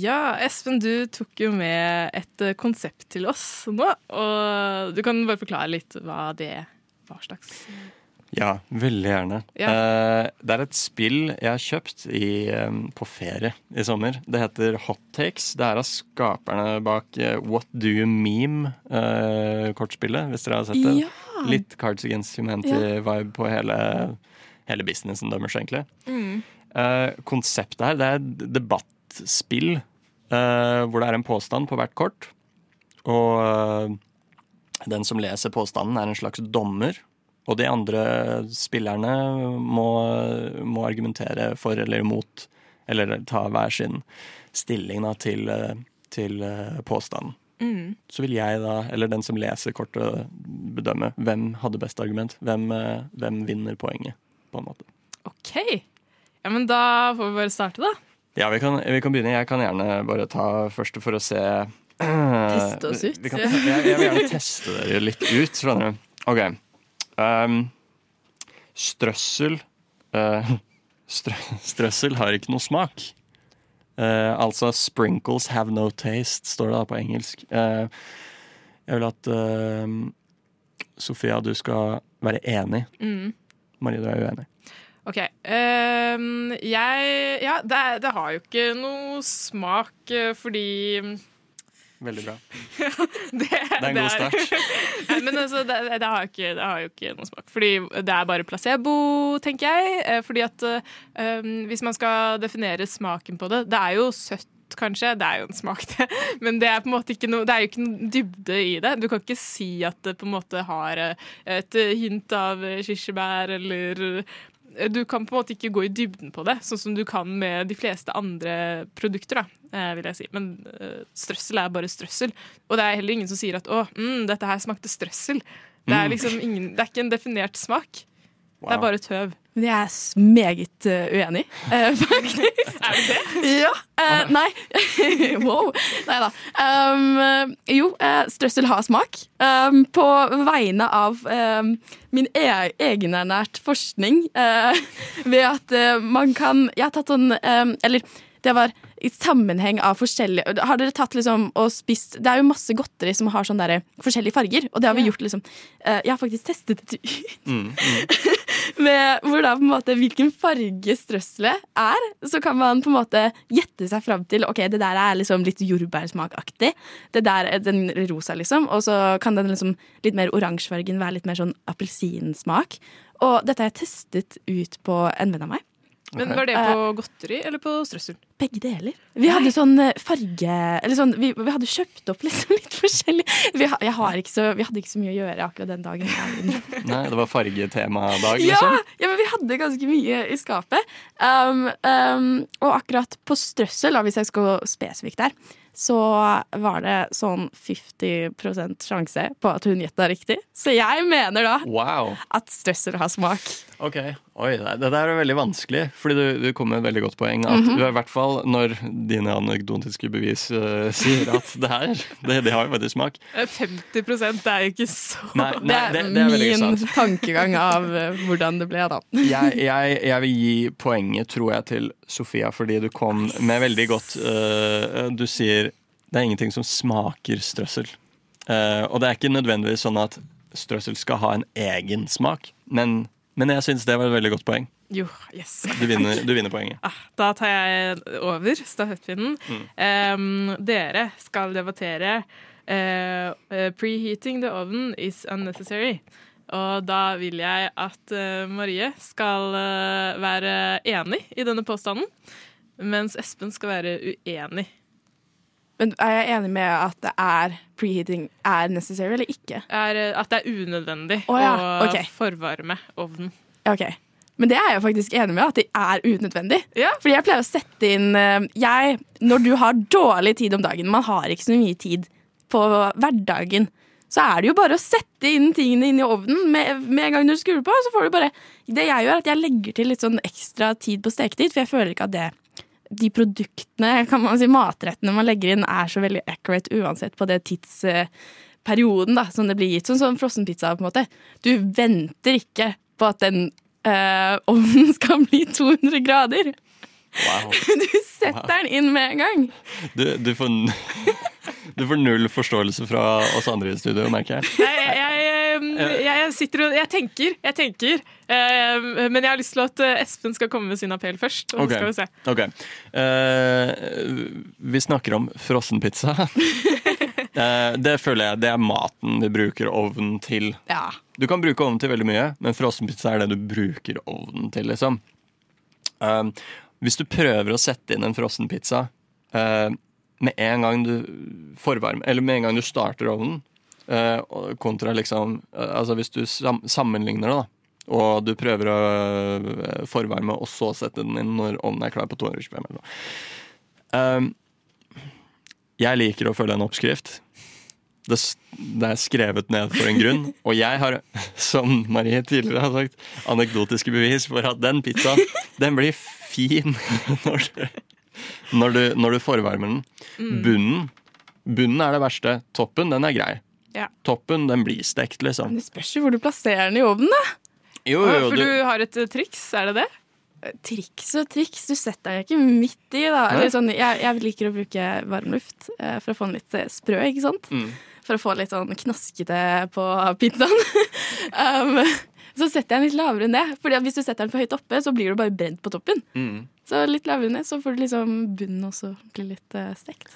Ja, Espen, du tok jo med et konsept til oss nå. Og du kan bare forklare litt hva det hva slags Ja, veldig gjerne. Ja. Eh, det er et spill jeg har kjøpt i, eh, på ferie i sommer. Det heter Hot Takes. Det er av skaperne bak eh, What Do You Meme-kortspillet, hvis dere har sett det. Ja. Litt Cards Against Humanity-vibe på hele, hele businessen deres, egentlig. Mm. Eh, konseptet her, det er debattspill eh, hvor det er en påstand på hvert kort. Og eh, den som leser påstanden, er en slags dommer. Og de andre spillerne må, må argumentere for eller imot, eller ta hver sin stilling da, til, til eh, påstanden. Mm. Så vil jeg da, eller den som leser kortet, bedømme hvem hadde best argument. Hvem, eh, hvem vinner poenget, på en måte. OK. Ja, men da får vi bare starte, da. Ja, vi kan, vi kan begynne. Jeg kan gjerne bare ta første for å se Teste oss ut. Kan, jeg, jeg vil gjerne teste dere litt ut, skjønner du. OK. Um, strøssel uh, strø, Strøssel har ikke noe smak. Uh, altså 'sprinkles have no taste', står det da på engelsk. Uh, jeg vil at eh, Sofia, du skal være enig. Mm. Marie, du er uenig. OK. ehm, jeg Ja, det, det har jo ikke noe smak fordi Veldig bra. det, er en god start. Nei, men altså, det, det, har ikke, det har jo ikke noe smak. Fordi det er bare placebo, tenker jeg. Eh, Fordi at eh, um, hvis man skal definere smaken på det Det er jo søtt. Kanskje, Det er jo en smak, det, men det er på en måte ikke noe, det er jo ikke noe dybde i det. Du kan ikke si at det på en måte har eh, et hint av kirsebær eller Du kan på en måte ikke gå i dybden på det, sånn som du kan med de fleste andre produkter. da, eh, vil jeg si. Men eh, strøssel er bare strøssel. Og det er heller ingen som sier at 'å, mm, dette her smakte strøssel'. Det er Mm. liksom ingen, det er ikke en definert smak. Det er bare tøv. Men jeg er meget uh, uenig, uh, faktisk. Er du det? Ja. Uh, nei. wow. Nei da. Um, jo, strøssel har smak. Um, på vegne av um, min e egenernært forskning ved at man kan Jeg har tatt sånn Eller det var i sammenheng av forskjellige Har dere tatt liksom og spist Det er jo masse godteri som har sånn forskjellige farger, og det har vi gjort liksom Jeg har faktisk testet det ut Mm, mm. Med hvor da på en måte hvilken farge strøsselet er, så kan man på en måte gjette seg fram til ok, det der er liksom litt jordbærsmakaktig. Det der er den rosa, liksom. Og så kan den liksom litt mer oransjefargen være litt mer sånn appelsinsmak. Og dette har jeg testet ut på en venn av meg. Men Var det på godteri eller på strøssel? Begge deler. Vi hadde sånn eh, farge Eller sånn, vi, vi hadde kjøpt opp liksom litt forskjellig. Vi, ha, jeg har ikke så, vi hadde ikke så mye å gjøre akkurat den dagen. Nei, det var fargetemadag, Ja, liksom? ja, men vi hadde ganske mye i skapet. Um, um, og akkurat på strøssel, hvis jeg skal gå spesifikt der, så var det sånn 50% sjanse på at hun gjetta riktig. Så jeg mener da Wow. at strøssel har smak. Ok, Oi, det der er veldig vanskelig, fordi du, du kom med et veldig godt poeng. At du er i hvert fall når dine anekdotiske bevis uh, sier at det her, det, det har jo faktisk smak. Eh, 50 det er jo ikke så Nei, nei, det er, det- det er min tankegang av eh, hvordan det ble, da. Jeg, jeg, jeg vil gi poenget, tror jeg, til Sofia, fordi du kom med veldig godt uh, Du sier det er ingenting som smaker strøssel. Uh, og det er ikke nødvendigvis sånn at strøssel skal ha en egen smak, men, men jeg syns det var et veldig godt poeng. Jo, yes. Du vinner, du vinner poenget. Ah, da tar jeg over stafettpinnen. Mm. Um, dere skal debattere eh, Preheating the oven is unnecessary. Og da vil jeg at uh, Marie skal uh, være enig i denne påstanden, mens Espen skal være uenig. Men er jeg enig med at det er preheating er necessary, eller ikke? Er, eh, at det er unødvendig Å ja, å okay. forvarme ovnen. Ok. Men det er jeg faktisk enig med, at det er unødvendig. Fordi jeg pleier å sette inn eh, jeg, Når du har dårlig tid om dagen, man har ikke så mye tid på hverdagen, så er det jo bare å sette inn tingene inn i ovnen med, med en gang du skrur på. Så får du bare Det jeg gjør, er at jeg legger til litt sånn ekstra tid på steketid, for jeg føler ikke at det de produktene, kan man si, matrettene man legger inn, er så veldig accurate uansett på det tidsperioden da, som det blir gitt. Sånn som frossenpizza, på en måte. Du venter ikke på at den øh, ovnen skal bli 200 grader. Wow. Du setter den inn med en gang. Du, du, får, du får null forståelse fra oss andre i studio, merker jeg. Jeg, jeg, jeg, sitter og Jeg tenker, jeg tenker. men jeg har lyst til at eh, Espen skal komme med sin appell først. Og okay. så skal vi se. Okay. Eh, vi snakker om frossenpizza. Eh, det føler jeg det er maten vi bruker ovnen til. Ja. Du kan bruke ovnen til veldig mye, men frossenpizza er det du bruker ovnen til, liksom. Hvis du prøver å sette inn en frossenpizza med en gang du forvarmer, eller med en gang du starter ovnen, uh, kontra liksom uh, Altså hvis du sammenligner det, da, og du prøver å uh, forvarme og så sette den inn når ovnen er klar på 225 eller noe. Um, jeg liker å følge en oppskrift. Det, det er skrevet ned for en grunn. Og jeg har, som Marie tidligere har sagt, anekdotiske bevis for at den pizzaen den blir fin når du, når du, når du forvarmer den. Mm. Bunnen, bunnen er det verste. Toppen, den er grei. Ja. Toppen, den blir stekt, liksom. Men Det spørs jo hvor du plasserer den i ovnen, da. Jo, jo, jo, For du, du har et eh, triks, er det det? Triks og triks, du setter den ikke midt i. da. Sånn, jeg, jeg liker å bruke varmluft eh, for å få den litt eh, sprø, ikke sant? Mm. For å få litt sånn knaskete på pizzaen. um, så setter jeg den litt lavere ned, Fordi at hvis du setter den for høyt oppe, så blir du bare brent på toppen. Mm. Så litt lavere ned, så får du liksom bunnen også bli litt uh, stekt.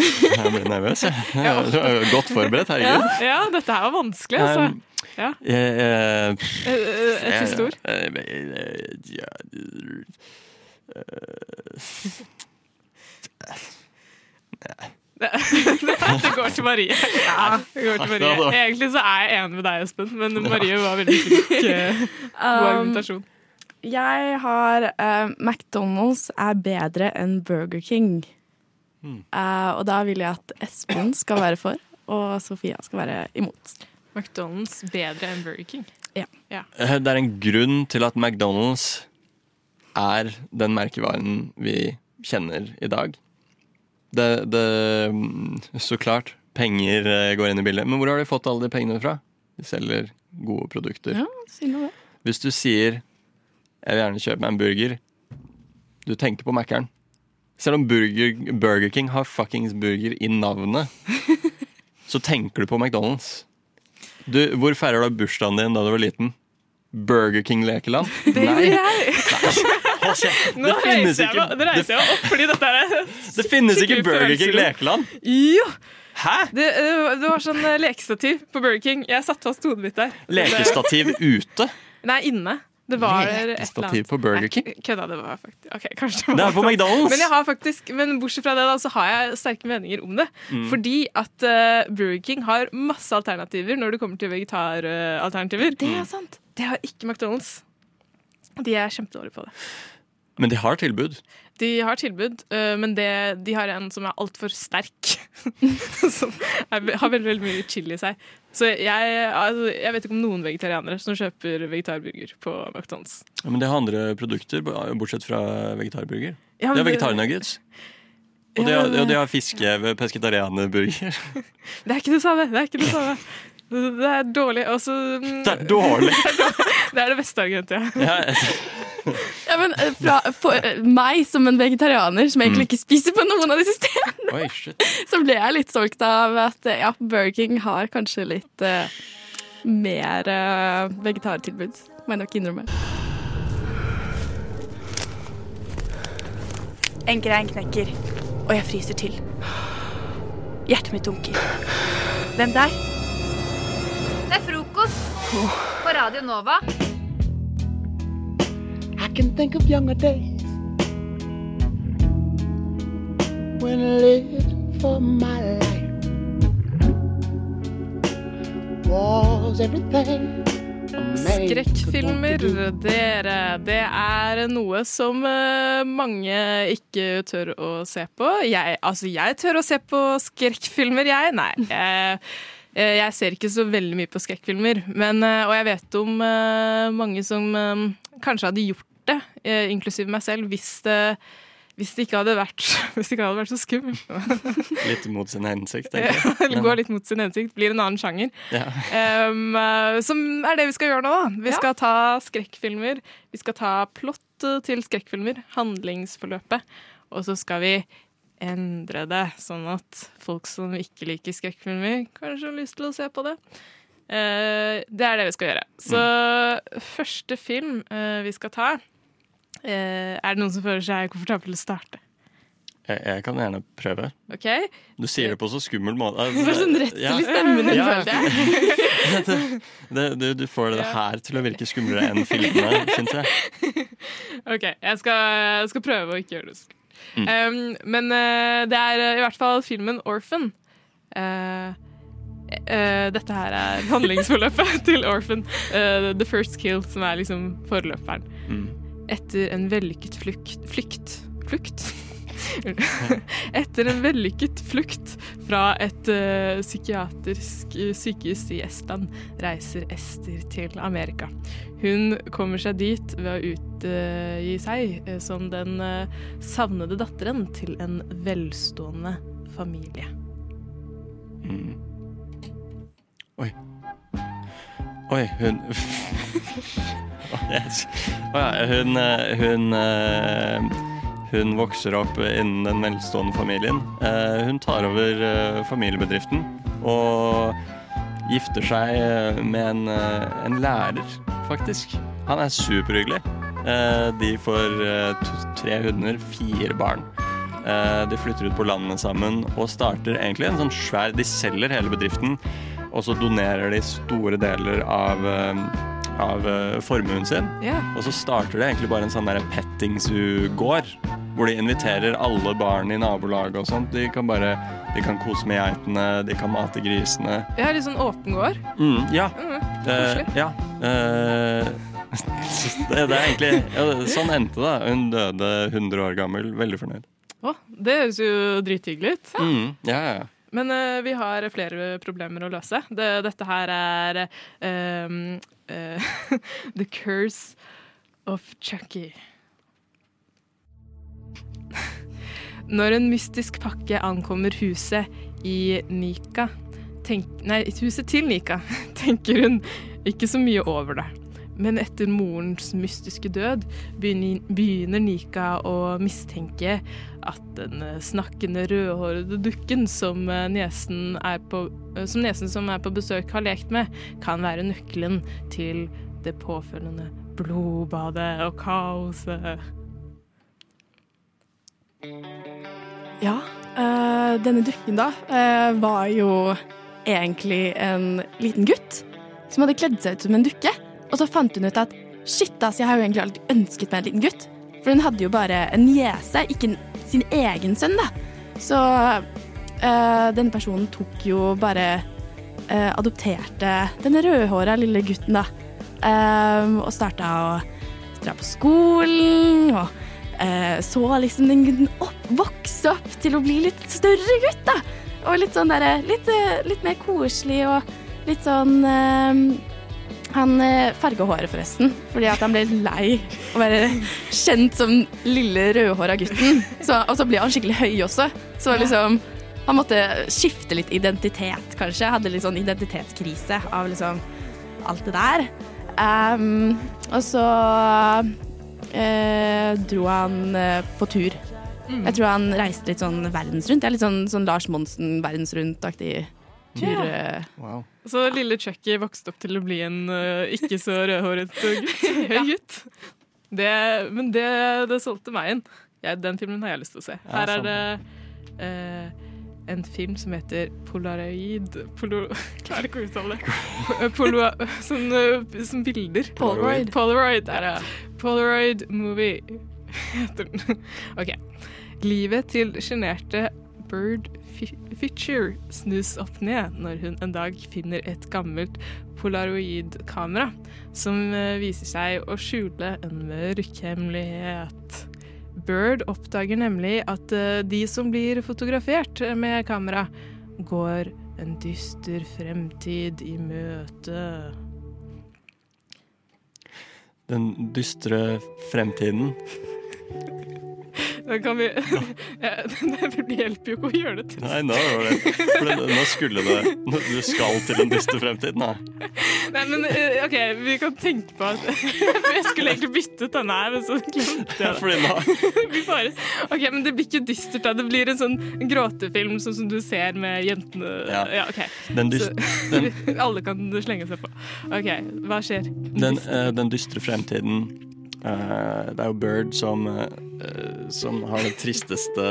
Jeg ble nervøs, jeg. jeg er godt forberedt, herregud. Ja, dette her var vanskelig, altså. Ja. Eh, eh, Et jeg- det går til Marie. Ja, det går til Marie. Egentlig så er jeg enig med deg, Espen, men Marie var veldig flink. God Um, argumentasjon. Jeg har uh, McDonald's er bedre enn Burger King. Mm. Uh, og da vil jeg at Espen skal være for, og Sofia skal være imot. McDonald's bedre enn Burger King. Ja. Ja. Eh, Det er en grunn til at McDonald's er den merkevaren vi kjenner i dag. Det, det mm, Så klart, penger går inn i bildet. Men hvor har de fått alle de pengene fra? De selger gode produkter. Ja, si noe det. Hvis du sier 'jeg vil gjerne kjøpe meg en burger', du tenker på Mækkern. Selv om burger, Burger King har fuckings burger i navnet, så tenker du på McDonald's. Du, hvor feirer du bursdagen din da du var liten? Burger King lekeland? Det gjorde jeg. Hold kjeft. Nå Det reiser jeg ikke- reiser jeg opp fordi dette er Det finnes ikke Burger King-lekeland? Jo! Hæ? Det, det var sånn eh, lekestativ på Burger King. Jeg satte fast hodet mitt der. Lekestativ ute? Nei, inne. Det var Lekestativ på Burger King? Kødda, det var faktisk Ok, kanskje Det er på McDonald's. Men, jeg har faktisk, men bortsett fra det, da, så har jeg sterke meninger om det. Mm. Fordi at uh, Burger King har masse alternativer når det kommer til vegetaralternativer. Det er sant. Det har ikke McDonald's. De er kjempedårlige på det. Men de har tilbud. De har tilbud, øh, men det, de har en som er altfor sterk. som er, har veldig, veldig mye chili i seg. Så jeg, altså, jeg vet ikke om noen vegetarianere som kjøper vegetarburger på McDonald's. Ja, men de har andre produkter, bortsett fra vegetarburger. Ja, men de har det- vegetarnuggets. Og Ja, de har, de har fiske pesketarianerburger. Det er ikke det samme! Det er ikke det samme. Det er dårlig. Altså, mm. Også, det er dårlig! det er det beste argumentet jeg ja. har. Ja, men eh, fra, for eh, meg som en vegetarianer som egentlig ikke spiser på noen av disse stedene, Oi, så ble jeg litt solgt av at eh, ja, Burger King har kanskje litt uh, mer uh, vegetartilbud. Må jeg nok innrømme. En grein knekker, og jeg fryser til. Hjertet mitt dunker. Hvem der? På Radio Nova. I can think of younger days when I lived for my life was everything. Skrekkfilmer, dere, det er noe som eh, mange ikke tør å se på. Jeg, altså, jeg tør å se på skrekkfilmer, jeg. Nei. Jeg, eh, jeg ser ikke så veldig mye på skrekkfilmer. Men, eh, og jeg vet om eh, mange som eh, kanskje hadde gjort det, eh, inklusiv meg selv, hvis det, hvis det ikke hadde vært, hvis det ikke hadde vært så skummelt. Litt mot sin hensikt, tenker jeg. Eller Går litt mot sin hensikt, blir en annen sjanger. Ja. Um, eh, som er det vi skal gjøre nå. da. Vi skal ta skrekkfilmer. Vi skal ta plott til skrekkfilmer, handlingsforløpet. Og så skal vi endre det, sånn at folk som ikke liker skrekkfilmer, kanskje har lyst til å se på det. Eh, det er det vi skal gjøre. Så første film eh, vi skal ta eh, Er det noen som føler seg komfortabel til å starte? Jeg, jeg kan gjerne prøve. OK? Du sier det på så skummel måte. Det var sånn redsel i stemmen din, jeg. du, du får det her til å virke skumlere enn filmene, syns jeg. OK, jeg skal, jeg skal prøve å ikke gjøre det så skummelt. Mm. Um, men uh, det er eh, i hvert fall filmen 'Orphan'. Uh, Uh, dette her er handlingsforløpet til 'Orphan'. Uh, 'The First Kill', som er liksom forløperen. Mm. Etter en vellykket flukt Flukt? Flukt? Etter en vellykket flukt fra et uh, psykiatrisk eh, sykehus i Estland reiser Ester til Amerika. Hun kommer seg dit ved å utgi seg eh, som den uh, savnede datteren til en velstående familie. Mm. Oi. Oi, hun hun, hun, hun vokser opp innen den velstående familien. Eh, Hun tar over eh, familiebedriften og gifter seg eh, med en, en lærer, faktisk. Han er superhyggelig. De får tre hunder, fire barn. De flytter ut på landet sammen og starter egentlig en sånn svær De selger hele bedriften, og så donerer de store deler av, av eh, formuen sin. Yeah. Og så starter det egentlig bare en sånn der pettingzoo-gård, hvor de inviterer alle barn i nabolaget og sånt. De kan bare de kan kose med geitene, de kan mate grisene. Ja, litt sånn åpen gård. Mm, ja. Mm, Eh, koselig. ja. Eh, det, det er egentlig ja, Sånn endte det. Hun døde 100 år gammel. Veldig fornøyd. Å, det høres jo drithyggelig ut. Mm, ja, ja, ja. Men uh, vi har flere problemer å løse. Det, dette her er ehm, eh, The Curse of Chucky. Når en mystisk pakke ankommer huset i Nika tenk, Nei, huset til Nika, tenker hun ikke så mye over det. Men etter morens mystiske død begynner, Nika å mistenke at den eh, snakkende rødhårede dukken som eh, niesen på, eh, som niesen som er på besøk har lekt med, kan være nøkkelen til det påfølgende blodbadet og kaoset. Ja, denne dukken da var jo egentlig en liten gutt som hadde kledd seg ut som en dukke. Og så fant hun ut at shit, ass, jeg har jo egentlig alltid ønsket meg en liten gutt. For hun hadde jo bare en niese, ikke sin egen sønn, da. Så øh, denne personen tok jo bare øh, Adopterte denne rødhåra lille gutten, da. Øh, og starta å dra på skolen, og eh, så liksom den gutten opp, vokse opp til å bli litt større gutt, da. Og litt sånn derre litt, litt mer koselig og litt sånn eh, Han eh, farga håret, forresten, fordi at han ble lei å være kjent som lille rødhåra gutten. Så, og så ble han skikkelig høy også. Så liksom Han måtte skifte litt identitet, kanskje. Hadde litt sånn identitetskrise av liksom alt det der. Um, og så uh, dro han uh, på tur. Mm. Jeg tror han reiste litt sånn verdensrundt. Det er litt sånn, sånn Lars Monsen verdensrundt-aktig tur. Ja. eh. Så lille Chucky vokste opp til å bli en uh, ikke så rødhåret gutt. Høy gutt. Det, men det, det solgte meg inn. Ja, den filmen har jeg lyst til å se. Her er det uh, en film som heter Polaroid Polo, Klarer ikke å uttale det. Polo, sånn, som bilder. Polaroid. Polaroid, der, ja. Polaroid movie heter den. OK. Livet til sjenerte Bird Fitcher snus opp ned når hun en dag finner et gammelt polaroidkamera som eh, viser seg å skjule en mørk hemmelighet. Bird oppdager nemlig at eh, de som blir fotografert med kamera, går en dyster fremtid i møte. Den dystre fremtiden. Vi ja, Det hjelper jo ikke å gjøre det til Nei, nå det nå skulle det Du skal til den dyste fremtid nå. Nei, men eh, OK, vi kan tenke på at Jeg skulle egentlig byttet denne her, men så glemte jeg det. Bare, ok, Men det blir ikke dystert, da. Det blir en sånn gråtefilm sånn som du ser med jentene. Ja. ok. Den dyst- Så, alle kan slenge seg på. OK, hva skjer? Den, eh, den dystre fremtiden Det er jo Bird som, eh, som har den tristeste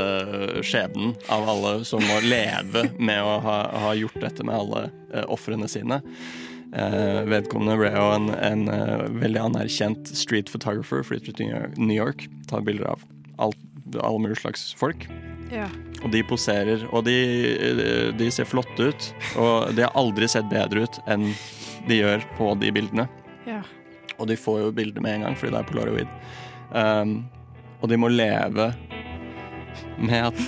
skjebnen av alle, som må leve med å ha, ha gjort dette med alle uh, ofrene sine. Eh, vedkommende ble jo en, en eh, veldig anerkjent street photographer, flyttet til New York, tar bilder av alt, alle mulige slags folk. Ja. Og de poserer, og de, de ser flotte ut. Og de har aldri sett bedre ut enn de gjør på de bildene. Ja. Og de får jo bilder med en gang, fordi det er polaroid. Um, og de må leve med at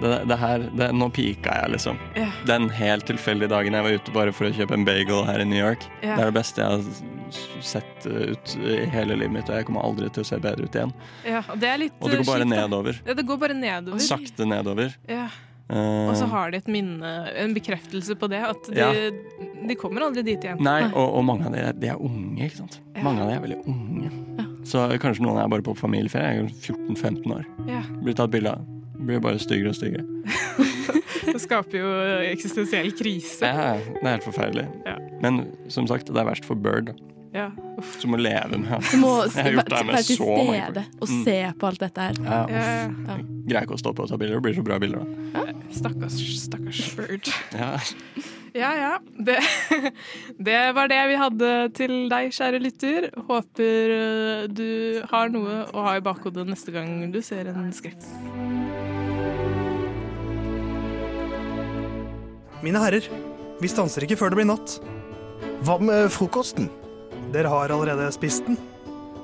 det, det her det, Nå pika jeg, liksom. Yeah. Den helt tilfeldige dagen jeg var ute bare for å kjøpe en bagel her i New York. Yeah. Det er det beste jeg har sett ut i hele livet mitt, og jeg kommer aldri til å se bedre ut igjen. Ja, og det Og det går bare kjipt, nedover. Ja, det går bare nedover. Sakte nedover. Ja. Eh, Og så har de et minne, en bekreftelse på det, at de, de kommer aldri dit igjen. Nei, og, og mange av de, de er unge, ikke sant. Mange av de er veldig unge. Så kanskje noen er bare på familieferie. Jeg er 14-15 år. Ja. Blir tatt bilde av. Blir bare styggere og styggere. Det skaper jo eksistensiell krise. Ja, det er helt forferdelig. Ja. Men som sagt, det er verst for Bird, Ja. Uff. som må leve med Du må være til stede og Mm. se på alt dette her. Ja. Ja. Ja. Greier ikke å stoppe og ta bilder. Det blir så bra bilder, da. Stakkars, stakkars Bird. Ja. Ja, ja. Det, det var det vi hadde til deg, kjære lytter. Håper eh, du har noe å ha i bakhodet neste gang du ser en skrift. Mine herrer, vi stanser ikke før det blir natt. Hva med frokosten? Dere har allerede spist den.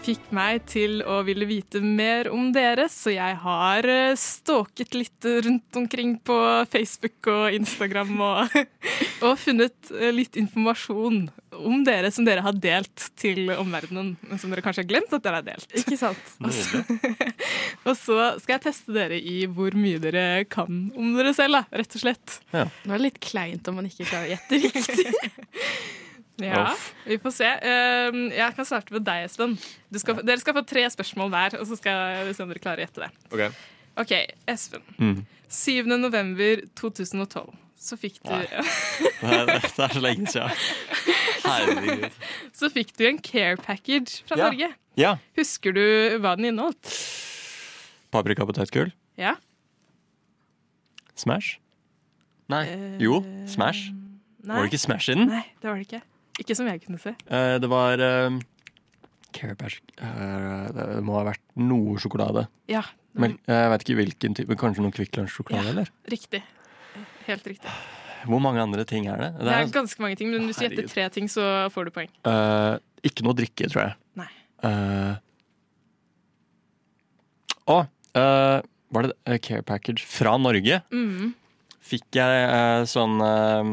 fikk meg til å ville vite mer om dere, så jeg har eh, stalket litt rundt omkring på Facebook og Instagram og, og funnet eh, litt informasjon om dere som dere har delt til omverdenen, men som dere kanskje har glemt at dere har delt. Ikke sant? Og så, og så skal jeg teste dere i hvor mye dere kan om dere selv, da, rett og slett. Nå er det litt kleint om man ikke klarer å gjette riktig. Ja, vi får se. Um, jeg kan starte med deg, Espen. Du skal, dere skal få tre spørsmål hver, og så skal vi se om dere klarer å gjette det. Ok. OK, Espen. Mm. 7. november 2012 så fikk du Nei. Det er, det er så lenge siden. Herregud. Så fikk du en care package fra Ja. Norge. Ja. Husker du hva den inneholdt? Paprika potetgull? Ja. Smash? Nei. Jo, Smash. Nei. Var det ikke Smash i den? Nei, det var det ikke. Ikke som jeg kunne se. Eh, det var uh, Care Bears eh, Det må ha vært noe sjokolade. Ja, Men jeg vet ikke hvilken type. Kanskje noe Kvikk Lunsj-sjokolade, Ja. eller? riktig. Helt riktig. Hvor mange andre ting er det? Det er ganske mange ting, men hvis du gjetter tre ting, så får du poeng. Eh, ikke noe drikke, tror jeg. Nei. Eh, Å! eh, var det eh, Care Package fra Norge? Mm. Fikk jeg eh, sånn eh,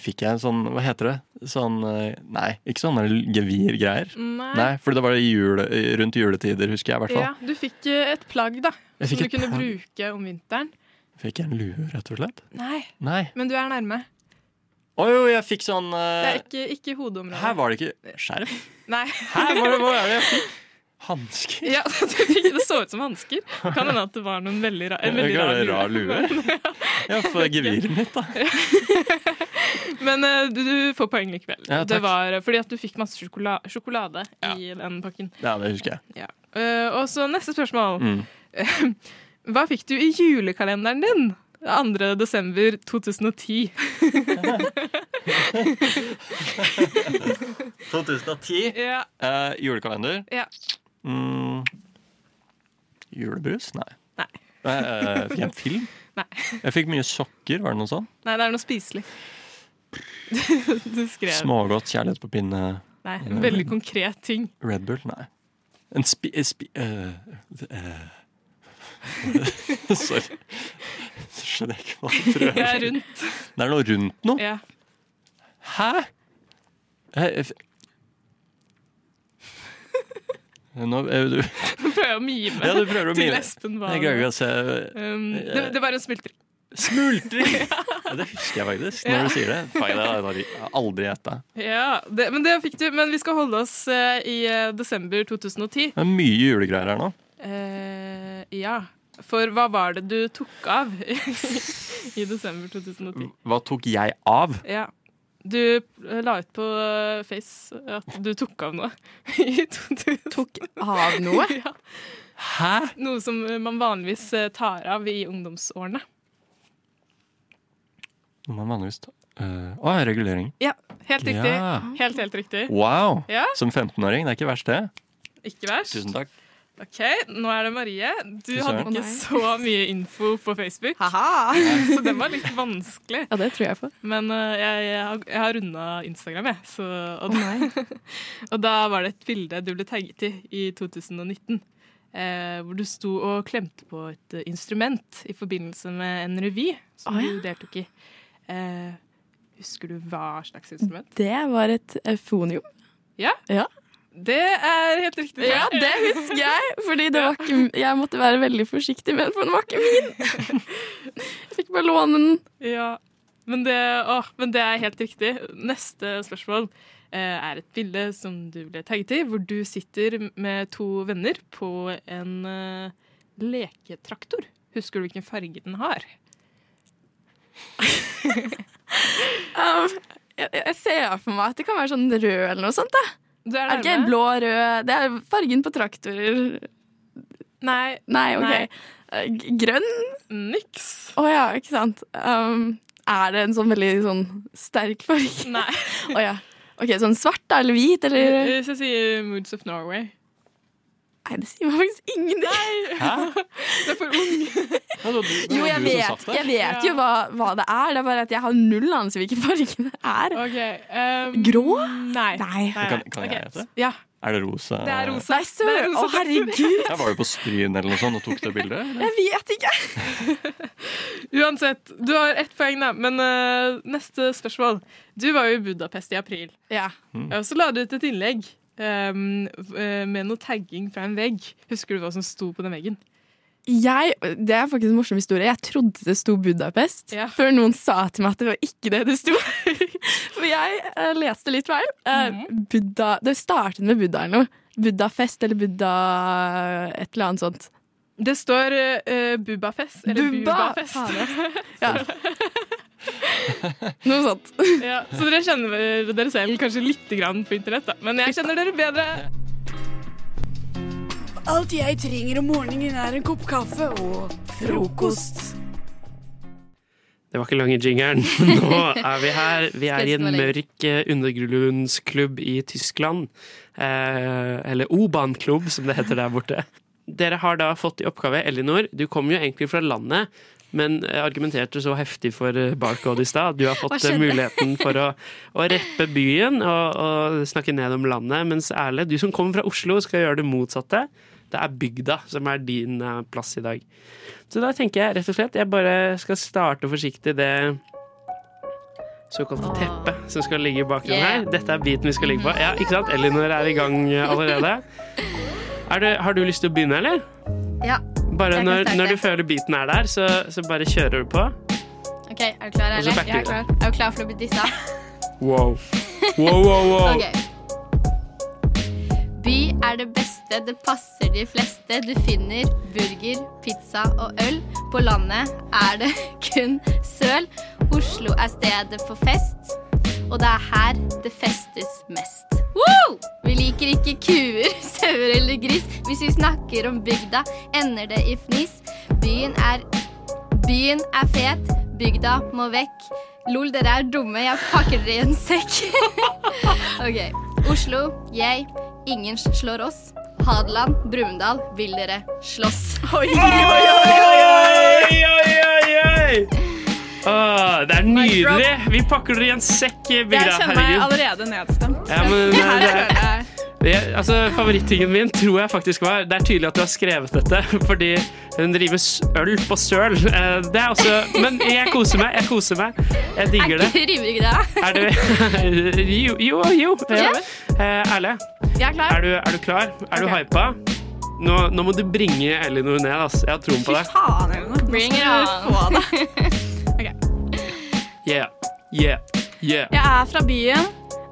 Fikk jeg en sånn, hva heter det? Sånn, eh, nei, ikke sånne gevirgreier. Nei. for det var jule, rundt juletider, husker jeg i hvert fall. Ja, du fikk eh, et plagg, da. Som du kunne bruke om vinteren. Fikk jeg en lue, rett og slett? Nei, Nei. men du er nærme. Å jo, jeg fikk sånn Det eh, er ikke, ikke hodeområdet. Her var det ikke skjerf. Nei. Hæ, hva, hva er det jeg fikk? Hansker? Ja, det så ut som hansker. Kan hende at det var noen veldig ra en veldig rar rar lue. Ja, for geviret mitt, da. Men uh, du, du får poeng likevel. Ja, det var eh, fordi at du fikk masse sjokola sjokolade i den pakken. Ja, det husker jeg. Ja. Uh, og så neste spørsmål. Mm. Hva fikk du i julekalenderen din? 2. desember 2010. 2010. Ja. Eh, julekalender. Ja. Mm. Julebrus? Nei. Nei. Eh, fikk jeg en film? Nei. Jeg fikk mye sokker, var det noe sånt? Nei, det er noe spiselig. du skrev Smågodt, kjærlighet på pinne. Nei, en veldig konkret ting. Red Bull? Nei. En spi... eh, spi uh, uh. Sorry. Så skjønner jeg ikke hva du prøver. Det er rundt. Det er noe rundt noe? Ja. Hæ? Eh, Nå du Du prøver å mime Ja, du prøver å til mime. Espen Jeg greier ikke å se Um, det, det var en smultring. Smultring! Ja, det husker jeg faktisk, når Ja. du sier det. Faen, det har jeg aldri gjetta. Ja, det, men det fikk du. Men vi skal holde oss eh, i eh, desember 2010. Det er mye julegreier her nå. Eh, ja. For hva var det du tok av i desember 2010? Hva tok jeg av? Ja. Du eh, la ut på Face at du tok av noe. I 2000. Tok av noe? ja. Hæ? Noe som man vanligvis tar av i ungdomsårene. Noe man vanligvis tar Uh, Å, regulering. Ja, helt riktig. Ja. Helt, helt riktig. Wow! Ja, Som 15-åring. Det er ikke verst, det. ikke verst. Tusen takk. Ok, nå er det Marie. Du hadde ikke så mye info på Facebook, så den var litt vanskelig. Ja, det tror jeg på. Men uh, jeg, jeg har, jeg har runda Instagram, jeg. Så, og, og da var det et bilde du ble tagget i i 2019. Eh, hvor du sto og klemte på et eh, instrument i forbindelse med en revy som oh, ja. du deltok i. Eh, husker du hva slags instrument? Det var et eufonium. Ja? Ja. Det er helt riktig. Ja, det husker jeg. Fordi det var ikke, jeg måtte være veldig forsiktig med den, for den var ikke min. Jeg fikk bare låne den. Ja, men det, å, men det er helt riktig. Neste spørsmål eh, er et bilde som du ble tagget i, hvor du sitter med to venner på en eh, leketraktor. Husker du hvilken farge den har? Um, jeg, jeg ser for meg at det kan være sånn rød eller noe sånt. da. Du er det ikke en blå, rød Det er fargen på traktorer. Nei. Nei, OK. Nei. Eh, Grønn? Niks. Å ja, ikke sant. Um, er det en sånn veldig sånn sterk farge? Nei. Å ja. Ok, Sånn svart da, eller hvit, eller Hvis jeg sier Moods of Norway. Nei, det sier meg faktisk ingenting. Hæ? Det er for ung. Jo, jeg vet, jeg vet jo hva, hva det er. Det er bare at jeg har null anelse hvilken farge det er. Okay, um, Grå? Nei. Nei. Kan, kan jeg gjette? Okay. Ja, Er det rosa? det er rosa. Nei, er Å, herregud. Jeg var jo på Stryn eller noe sånt og tok det bildet. eller? Jeg vet ikke. Uansett, du har ett poeng, da. Men uh, neste spørsmål. Du var jo i Budapest i april. Ja. Og så la du ut et innlegg um, med noe tagging fra en vegg. Husker du hva som sto på den veggen? Jeg, det er faktisk en morsom historie. Jeg trodde det sto Budapest, Ja. før noen sa til meg at det var ikke det det sto. For jeg uh, leste litt feil. Mhm. Buddha, det startet med Buddha eller noe. Buddhafest eller Buddha et eller annet sånt. Det står uh, Bubafest. Eller Bubba? Bubafest. Ja. Noe sånt. ja, så dere kjenner dere selv kanskje litt grann på internett, da. Men jeg kjenner dere bedre. Alt jeg trenger om morgenen er en kopp kaffe og frokost. Det var ikke lang i jingeren. Nå er vi her. Vi er i en mørk eh, undergrunnsklubb i Tyskland. Eh, eller O-bahnklubb, som det heter der borte. Dere har da fått i oppgave, Elinor, du kommer jo egentlig fra landet, men jeg argumenterte så heftig for eh, Barcode i stad. Du har fått eh, muligheten for å, å reppe byen og, og snakke ned om landet, mens Erle, du som kommer fra Oslo, skal gjøre det motsatte. Det er bygda som er din eh, plass i dag. Så da tenker jeg rett og slett jeg bare skal starte forsiktig det såkalte teppet som skal ligge i bakgrunnen her. Dette er biten vi skal ligge på. Ja, ikke sant? Elinor er i gang allerede. Er det, har du lyst til å begynne, eller? Ja. Bare når, når du føler beaten er der, så, så bare kjører du på. OK, er du klar, eller? Jeg er du. klar. Er du klar for å bli dissa? Wow. Wow, wow, wow. Ok. By er det beste, det passer de fleste. Du finner burger, pizza og øl. På landet er det kun søl. Oslo er stedet for fest, og det er her det festes mest. Woo! Vi liker ikke kuer, sauer eller gris. Hvis vi snakker om bygda, ender det i fnis. Byen er Byen er fet, bygda må vekk. Lol, dere er dumme, jeg pakker dere i en sekk. ok. Oslo, jeg. Ingen slår oss. Hadeland, Brumunddal, vil dere slåss? Oi, Oi, oi, oi, oi, oi! Åh, det er nydelig! Vi pakker dere i en sekk, Bygda. Jeg kjenner meg allerede nedstemt. Ja, men Her det altså, Favorittingen min tror jeg faktisk var Det er tydelig at du har skrevet dette, fordi hun driver øl på søl. Eh, Det er også Men jeg koser meg. Jeg koser meg. Jeg digger det. Rimer ikke det? Er du Jo, jo. jo. Ja. Eh, Erle, Jeg er klar. er du, er du klar? Er du hypa? Nå, nå må du bringe Elinor ned. Altså. Jeg har troen på deg. Faen, Elinor. Bring it on. få det. Yeah, yeah, yeah. Jeg er fra byen,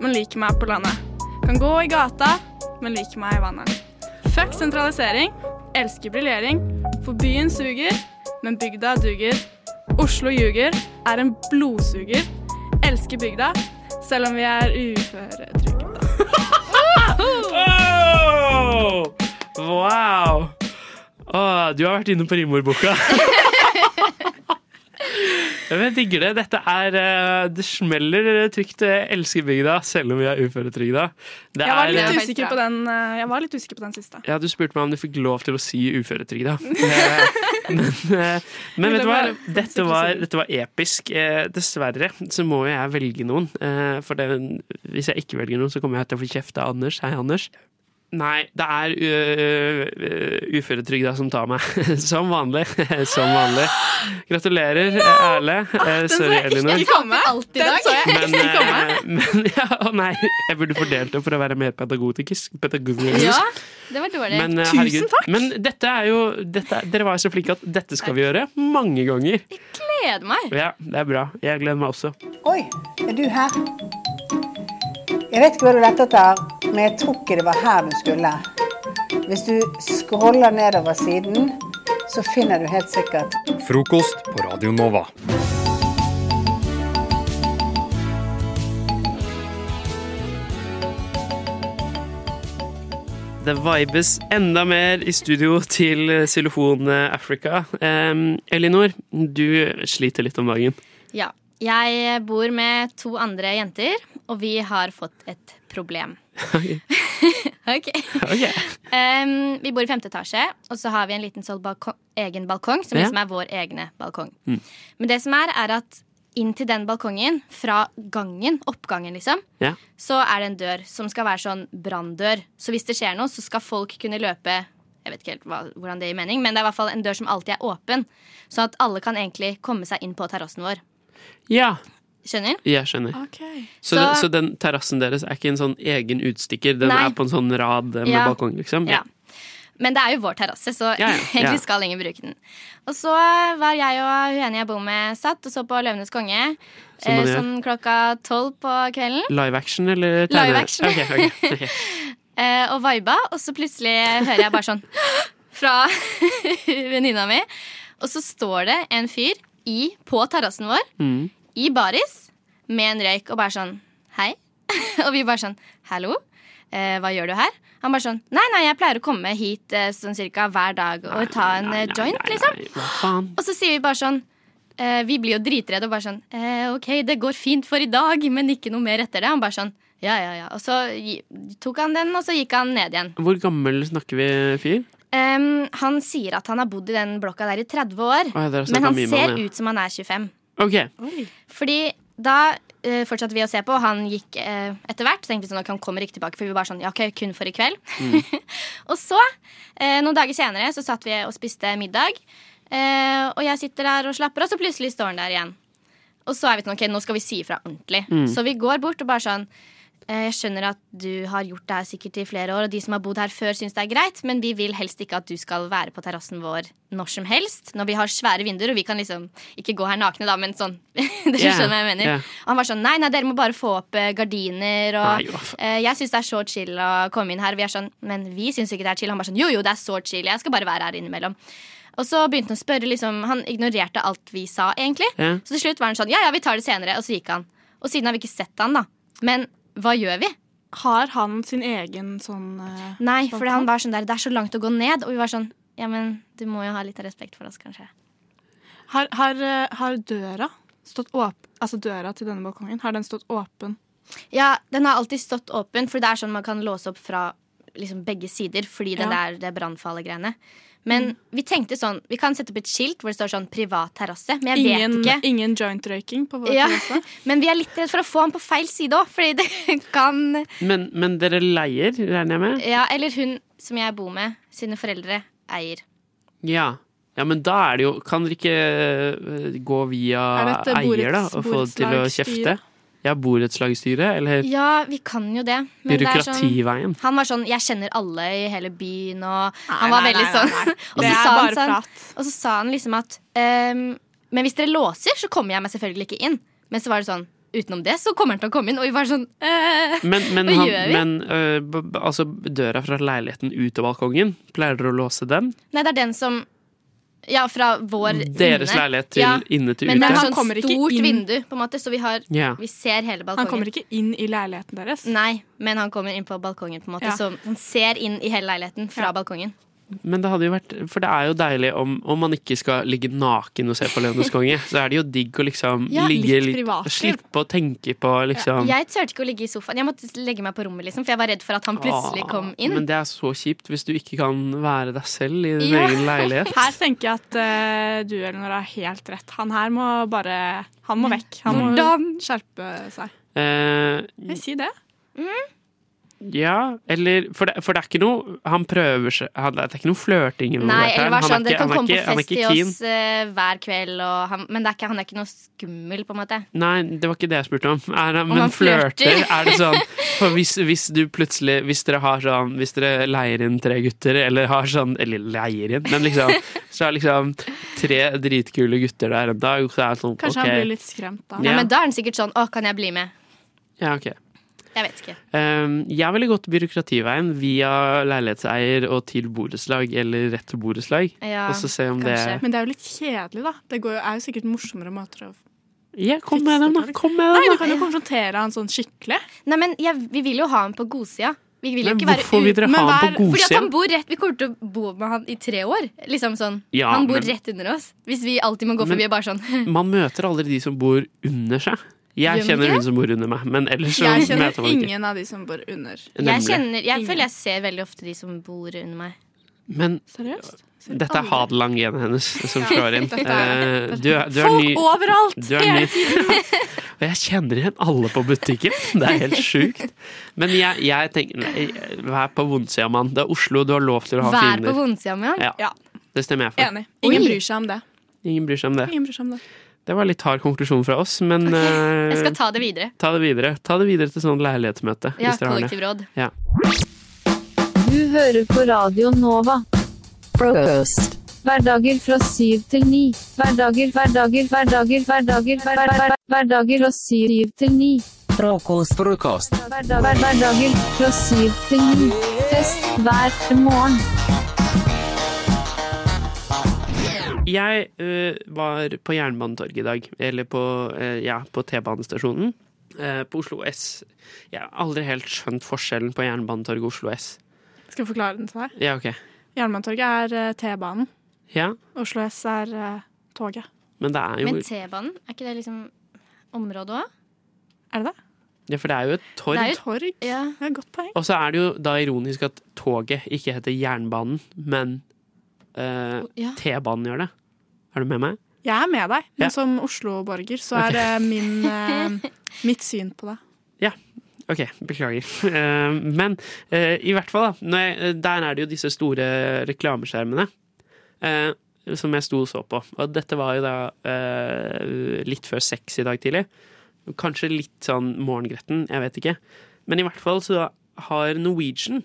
men liker meg på landet. Kan gå i gata, men liker meg i vannet. Fuck sentralisering. Elsker briljering. For byen suger, men bygda duger. Oslo ljuger, er en blodsuger. Elsker bygda, selv om vi er uføretrygda. Oh! Wow! Oh, du har vært inne på rimordboka. Jeg digger det. Dette er eh, Det smeller trygt Jeg elsker bygda, selv om vi er uføretrygda. Jeg eh, usikker på den, eh, jeg var litt usikker på den siste. Ja, du spurte meg om du fikk lov til å si uføretrygda. Eh, men, eh, men vet du hva? Dette var, dette var episk. Eh, Dessverre så må jeg velge noen. eh, For det, hvis jeg ikke velger noen, så kommer jeg til å få kjeft av Anders. Hei, Anders. Nei, det er uføretrygda som tar meg. Som vanlig. Som vanlig. Gratulerer, Erle. Eh, sorry, Elinor. Den så jeg Men, ikke komme. eh, men ja, å nei, jeg burde fordelt det for å være mer pedagogisk. pedagogisk. Ja, det var dårlig. Men, Tusen takk. Men dette er jo dette, Dere var så flinke at dette skal vi gjøre mange ganger. Jeg Gleder meg. Ja, det er bra. Jeg gleder meg også. Oi, er du her? Jeg vet ikke hva du lette etter, men jeg tror ikke det var her du skulle. Hvis du scroller nedover siden, så finner du helt sikkert Frokost på Radio Nova. Det vibes enda mer i studio til Xylofon Africa. Em, Elinor, du sliter litt om dagen. Ja. Jeg bor med to andre jenter, og vi har fått et problem. ok. Ok. Um, vi bor i femte etasje, og så har vi en liten sånn balkong, egen balkong, som Ja. liksom er vår egne balkong. Mm. Men det som er, er at inn til den balkongen, fra gangen, oppgangen liksom, Ja. så er det en dør som skal være sånn branndør. Så hvis det skjer noe, så skal folk kunne løpe Jeg vet ikke helt hva, hvordan det gir mening, men det er i hvert fall en dør som alltid er åpen. Sånn at alle kan egentlig komme seg inn på terrassen vår. Ja, Skjønner? jeg skjønner. Så, Så- den, så den terrassen deres er ikke en sånn egen utstikker? Den Nei. er på en sånn rad med Ja. balkong, liksom? Ja. Men det er jo vår terrasse, så Ja, ja, ja. egentlig skal ingen bruke den. Og så var jeg og hun ene jeg bor med, satt og så på Løvenes konge. Som eh, sånn klokka tolv på kvelden. Live action eller tegne? Live action. Okay, okay, ok. Eh, og viba, og så plutselig hører jeg bare sånn fra venninna mi. Og så står det en fyr i, på terrassen vår Mm. i baris med en røyk og bare sånn Hei. og vi bare sånn Hallo, eh, hva gjør du her? Han bare sånn Nei, nei, jeg pleier å komme hit eh, sånn cirka hver dag og ta en eh, joint, liksom. Og så sier vi bare sånn eh, Vi blir jo dritredde og bare sånn eh, OK, det går fint for i dag, men ikke noe mer etter det. Han bare sånn ja, ja, ja. Og så tok han den, og så gikk han ned igjen. Hvor gammel snakker vi, fyr? Em, han sier at han har bodd i den blokka der i 30 år, snakket men han ser ut som han er 25. Okay. Fordi da uh, fortsatte vi å se på, og han gikk uh, etter hvert. Så tenkte vi sånn, ok, han kommer ikke tilbake, for vi var sånn, ja ok, kun for i kveld. og så, uh, noen dager senere, så satt vi og spiste middag. Uh, og jeg sitter der og slapper, og så plutselig står han der igjen. Og så er vi sånn, ok, nå skal vi si ifra ordentlig. Mm. Så vi går bort og bare sånn Jeg skjønner at du har gjort det her sikkert i flere år, og de som har bodd her før, syns det er greit, men vi vil helst ikke at du skal være på terrassen vår når som helst. Når vi har svære vinduer, og vi kan liksom ikke gå her nakne, da, men sånn Ja, skjønner hva jeg mener. Yeah. Og han var sånn nei, nei, dere må bare få opp eh, gardiner, og Nei, eh, jeg syns det er så chill å komme inn her. Vi er sånn, men vi syns ikke det er chill. Han var sånn jo, jo, det er så chill, jeg skal bare være her innimellom. Og så begynte han å spørre, liksom, han ignorerte alt vi sa, egentlig. Yeah. Så til slutt var han sånn, ja, ja, vi tar det senere, og så gikk han. Og siden har vi ikke sett han, da. Men hva gjør vi? Har han sin egen sånn uh, Nei, for han var sånn der, det er så langt å gå ned, og vi var sånn, ja, men du må jo ha litt respekt for oss, kanskje. Har, har, eh, har døra stått åpen Altså døra til denne balkongen, har den stått åpen? Ja, den har alltid stått åpen, for det er sånn man kan låse opp fra liksom begge sider, fordi ja. det der det brannfarlige greiene. Men vi tenkte sånn, vi kan sette opp et skilt hvor det står sånn privat terrasse, men jeg Ingen, vet ikke. ingen joint-røyking på vår Ja, terrasse? men vi er litt redd for å få han på feil side òg, fordi det kan Men, men dere leier, regner jeg med? Ja, eller hun som jeg bor med, sine foreldre eier. Ja. ja, men da er det jo Kan dere ikke eh, gå via Er eier, da, og få til å kjefte? Ja, borettslagsstyret, eller Ja, vi kan jo det. Men det er sånn, han var sånn 'jeg kjenner alle i hele byen', og Nei, han var nei, veldig nei, sånn. nei, nei. og, Det så er sa han bare sånn prat. og så sa han liksom at um, Men hvis dere låser, så kommer jeg meg selvfølgelig ikke inn. Men så var det sånn utenom det, så kommer han til å komme inn. Og vi var sånn eh, Men, men, Hva han, gjør vi? men øh, altså døra fra leiligheten ut av balkongen, pleier dere å låse den? Nei, det er den som Ja, fra vår Deres inne. leilighet til ja, inne til Men det er Han sånn stort inn. vindu, på en måte, så vi, har, yeah. vi ser hele balkongen. Han kommer ikke inn i leiligheten deres. Nei, men han kommer inn på balkongen, på en måte. Ja. Så han ser inn i hele leiligheten fra balkongen. Men det hadde jo vært For det er jo deilig om, om man ikke skal ligge naken og se på Løvenes konge, så er det jo digg å liksom Ja, ligge litt litt. Slippe å tenke på liksom Jeg turte ikke å ligge i sofaen. Jeg måtte legge meg på rommet, liksom, for jeg var redd for at han plutselig kom inn. Men det er så kjipt hvis du ikke kan være deg selv i din Ja. egen leilighet. Her tenker jeg at uh, du Elinor har helt rett. Han her må bare Han må vekk. Han må skjerpe seg. Uh, Jeg sier det. Ja, eller for det, for det er ikke noe Han prøver seg han, Det er ikke noe flørting Nei, eller Han sånn, er Dere kan komme på fest i til oss uh, hver kveld, og han, men det er ikke, han er ikke noe skummel, på en måte. Nei, det var ikke det jeg spurte om. Er, han- Om men han flørter, er det sånn For hvis, hvis du plutselig Hvis dere har sånn Hvis dere leier inn tre gutter, eller har sånn Eller leier inn, men liksom Så er liksom tre dritkule gutter der en dag, så er det sånn Kanskje okay. han blir litt skremt da. Ja, Ja. men da er han sikkert sånn Å, kan jeg bli med? Ja, ok. Jeg vet ikke. Um, jeg ville gått byråkrativeien via leilighetseier og til borettslag, eller rett til borettslag. Ja, og så se om det Men det er jo litt kjedelig, da. Det går jo, er jo sikkert morsommere måter å Ja, kom med dem, da. Kom med Nei, du kan jo konfrontere han sånn skikkelig. Nei, men jeg, vi vil jo ha han på godsida. Vi vil jo Men ikke være hvorfor vil dere ha han på hver- Fordi godsida? han bor rett Vi kommer til å bo med han i tre år. Liksom sånn. Ja, han bor men- rett under oss. Hvis vi alltid må gå forbi og bare sånn Man møter aldri de som bor under seg. Jeg kjenner hun som bor under meg, men ellers så Jeg kjenner møter man ikke. ingen av de som bor under. Jeg, Nemlig. kjenner, jeg føler jeg ser veldig ofte de som bor under meg. Men Seriøst? dette er Hadeland-genet hennes som slår inn. Dette er- Eh, Du, er- du er Folk ny overalt! Du er ny. Og jeg kjenner igjen alle på butikken. Det er helt sjukt. Men jeg, jeg tenker nei, Vær på vondsida, mann. Det er Oslo, du har lov til å ha Vær på fiender. vondsida han. Ja, det stemmer jeg for. Enig. Ingen Oi. bryr seg om det. Ingen bryr seg om det. Ingen bryr seg om det. Det var litt hard konklusjon fra oss, men okay. Jeg skal ta det videre. ta det videre. Ta det videre til sånn leilighetsmøte. Ja, hvis dere har det. kollektivråd. Ja. Du hører på Radio Nova. Frokost. Hverdager fra syv til ni. Hverdager, hverdager, hverdager, hverdager, hver, hver, hver, hverdager fra syv til ni. Frokost. Frokost. Hverdager fra syv til ni. Fest hver morgen. Jeg uh, var på Jernbanetorget i dag, eller på, uh, ja, på T-banestasjonen Uh, på Oslo S. Jeg har aldri helt skjønt forskjellen på Jernbanetorget og Oslo S. Skal jeg forklare den til deg? Ja, ok. Jernbanetorget er T-banen. Ja, Oslo S er toget. men det er jo Men T-banen, er ikke det liksom området òg? Er det det? Ja, for det er jo et torg. Det er jo- et Torg? Ja. Det er et godt poeng. Og så er det jo da ironisk at toget ikke heter Jernbanen, men eh, Ja. T-banen gjør det. Er du med meg? Jeg er med deg, men Ja. som Oslo-borger så er det min, eh, mitt syn på det. Ja. OK, beklager. Eh, men i hvert fall, da. Jeg, der er det jo disse store reklameskjermene. Eh, som jeg sto og så på. Og dette var jo da eh, litt før seks i dag tidlig. Kanskje litt sånn morgengretten, jeg vet ikke. Men i hvert fall så har Norwegian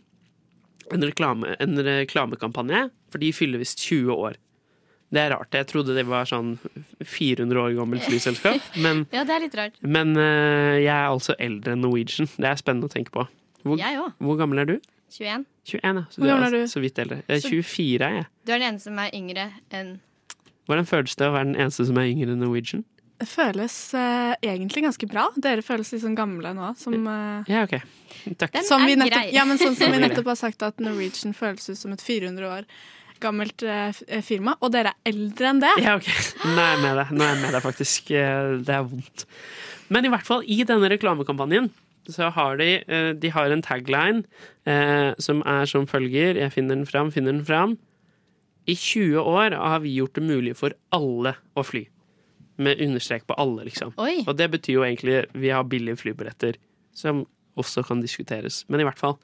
en, reklame, en reklamekampanje, for de fyller visst 20 år. Det er rart. Jeg trodde det var sånn 400 år gammelt flyselskap. Men, Ja, det er litt rart. men uh, jeg er altså eldre enn Norwegian. Det er spennende å tenke på. Hvor, Jeg òg. hvor gammel er du? 21. 21, ja. Så Hvor du er gammel er du? Så vidt eldre. Jeg er 24 er jeg. Du er den eneste som er yngre enn Hvordan føles det å være den eneste som er yngre enn Norwegian? Det føles uh, egentlig ganske bra. Dere føles litt sånn gamle nå. Som, uh, Ja, OK. Takk. som vi er nettopp, grei. ja, men sånn som vi nettopp har sagt, at Norwegian føles ut som et 400 år gammelt eh, eh, firma. Og dere er eldre enn det. Ja, ok. Nå er jeg med deg, Nå er jeg med deg faktisk. Eh, Det er vondt. Men i hvert fall, i denne reklamekampanjen så har de, de har en tagline eh, som er som følger Jeg finner den fram, finner den fram. I 20 år har vi gjort det mulig for alle å fly. Med understrek på alle, liksom. Oi. Og det betyr jo egentlig vi har billige flybilletter, som også kan diskuteres. Men i hvert fall.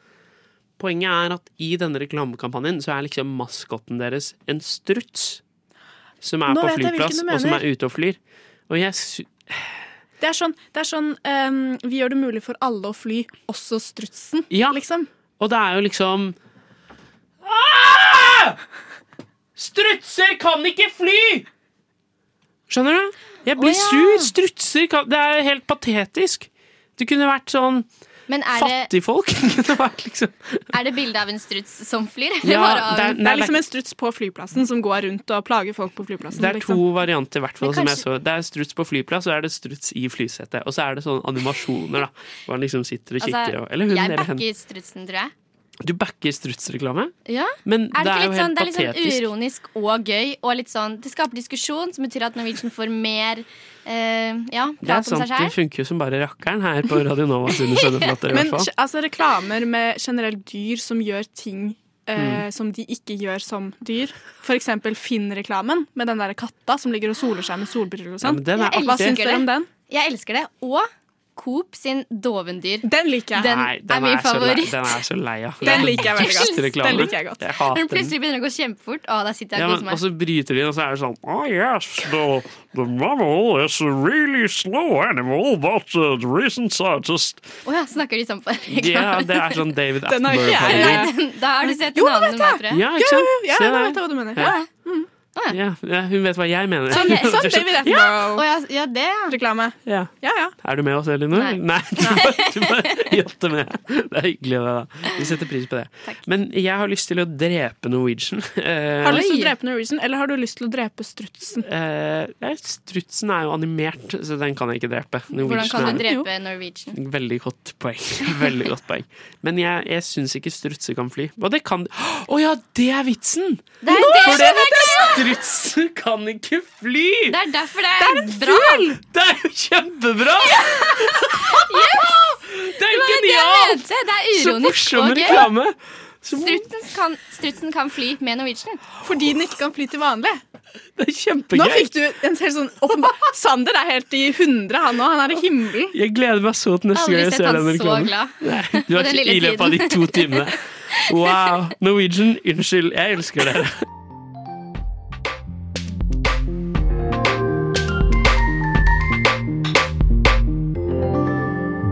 Poenget er at i denne reklamekampanjen så er liksom maskotten deres en struts. Som er Nå på flyplass, og som er ute og flyr. Og jeg sy Det er sånn, det er sånn um, Vi gjør det mulig for alle å fly, også strutsen. Ja. Liksom. Og det er jo liksom ah! Strutser kan ikke fly! Skjønner du? Jeg blir oh, ja. sur. Strutser kan Det er helt patetisk. Det kunne vært sånn Men er Fattigfolk kunne vært liksom er det bilde av en struts som flyr? Ja, det er- Det er liksom en struts på flyplassen som går rundt og plager folk på flyplassen. Det er liksom. to varianter, i hvert fall, Men som jeg kanskje- så. Det er struts på flyplass, og så er det struts i flysetet. Og så er det sånne animasjoner, da. Hvor han liksom sitter og kikker. Altså, og, eller hun jeg eller hen. backer strutsen, tror jeg. Du backer strutsreklame? Ja. Men Er det, det er jo sånn, helt det er litt sånn uronisk og gøy, og litt sånn Det skaper diskusjon, som betyr at Norwegian får mer eh, ja, Det er prat om sant, seg det funker jo som bare rakkeren her på Radio Nova sine sendeflater, i Men hvert fall. altså, reklamer med generelt dyr som gjør ting eh, Mm. som de ikke gjør som dyr. For eksempel Finn-reklamen med den der katta som ligger og soler seg med solbriller og Ja, sånn. men er Hva syns dere om den? Jeg elsker det. Og Coop sin dovendyr. Den liker jeg. Den Nei, er min er, favoritt. lei, den er så lei av. Den liker jeg veldig godt. Den liker jeg godt. Jeg den den. plutselig begynner å gå kjempefort, å, der sitter jeg Ja, og men, meg. og så bryter de, og så er det sånn Oh yes, the, the mammal is a really slow animal, but uh, the reason's so just Å ja, snakker de sånn på Ja, det er sånn David Den har ikke jeg. Attenborough-parodi. Den, da har du sett Jo, en annen enn meg, tror jeg. Ja, ikke sant? Ja, ja, ja, ja, vet jeg hva du mener. Ja. Ja. Mm. Ja, ja, hun vet hva jeg mener. Sånn, Sånn David Attenborough. ja, ja, det, ja. Reklame. Ja. Ja, ja. Er du med oss, Elinor? Nei. du bare, du bare jatter med. Det er hyggelig. Det, da. Vi setter pris på det. Men jeg har lyst til å drepe Norwegian. Eh, Har du lyst til å drepe Norwegian, eller har du lyst til å drepe strutsen? eh, strutsen er jo animert, så den kan jeg ikke drepe. Hvordan kan du er- drepe Norwegian? Veldig godt poeng. Veldig godt poeng. Men jeg, jeg syns ikke strutser kan fly. Og det kan Å ja, det er vitsen! Det er det For som er greia! strutser kan ikke fly! Det er derfor det er, bra. Det er jo kjempebra! Det er jo Det var det jeg genialt! Det, Det er Så morsom reklame. Strutsen kan, strutsen kan fly med Norwegian. Fordi den ikke kan fly til vanlig. Det er kjempegøy. Nå fikk du en helt sånn åpenbar Sander er helt i hundre, han òg. Han er i himmelen. Jeg gleder meg så til neste gang jeg ser den reklamen. Nei, du har ikke i løpet av de to timene. Wow. Norwegian, unnskyld. Jeg elsker dere.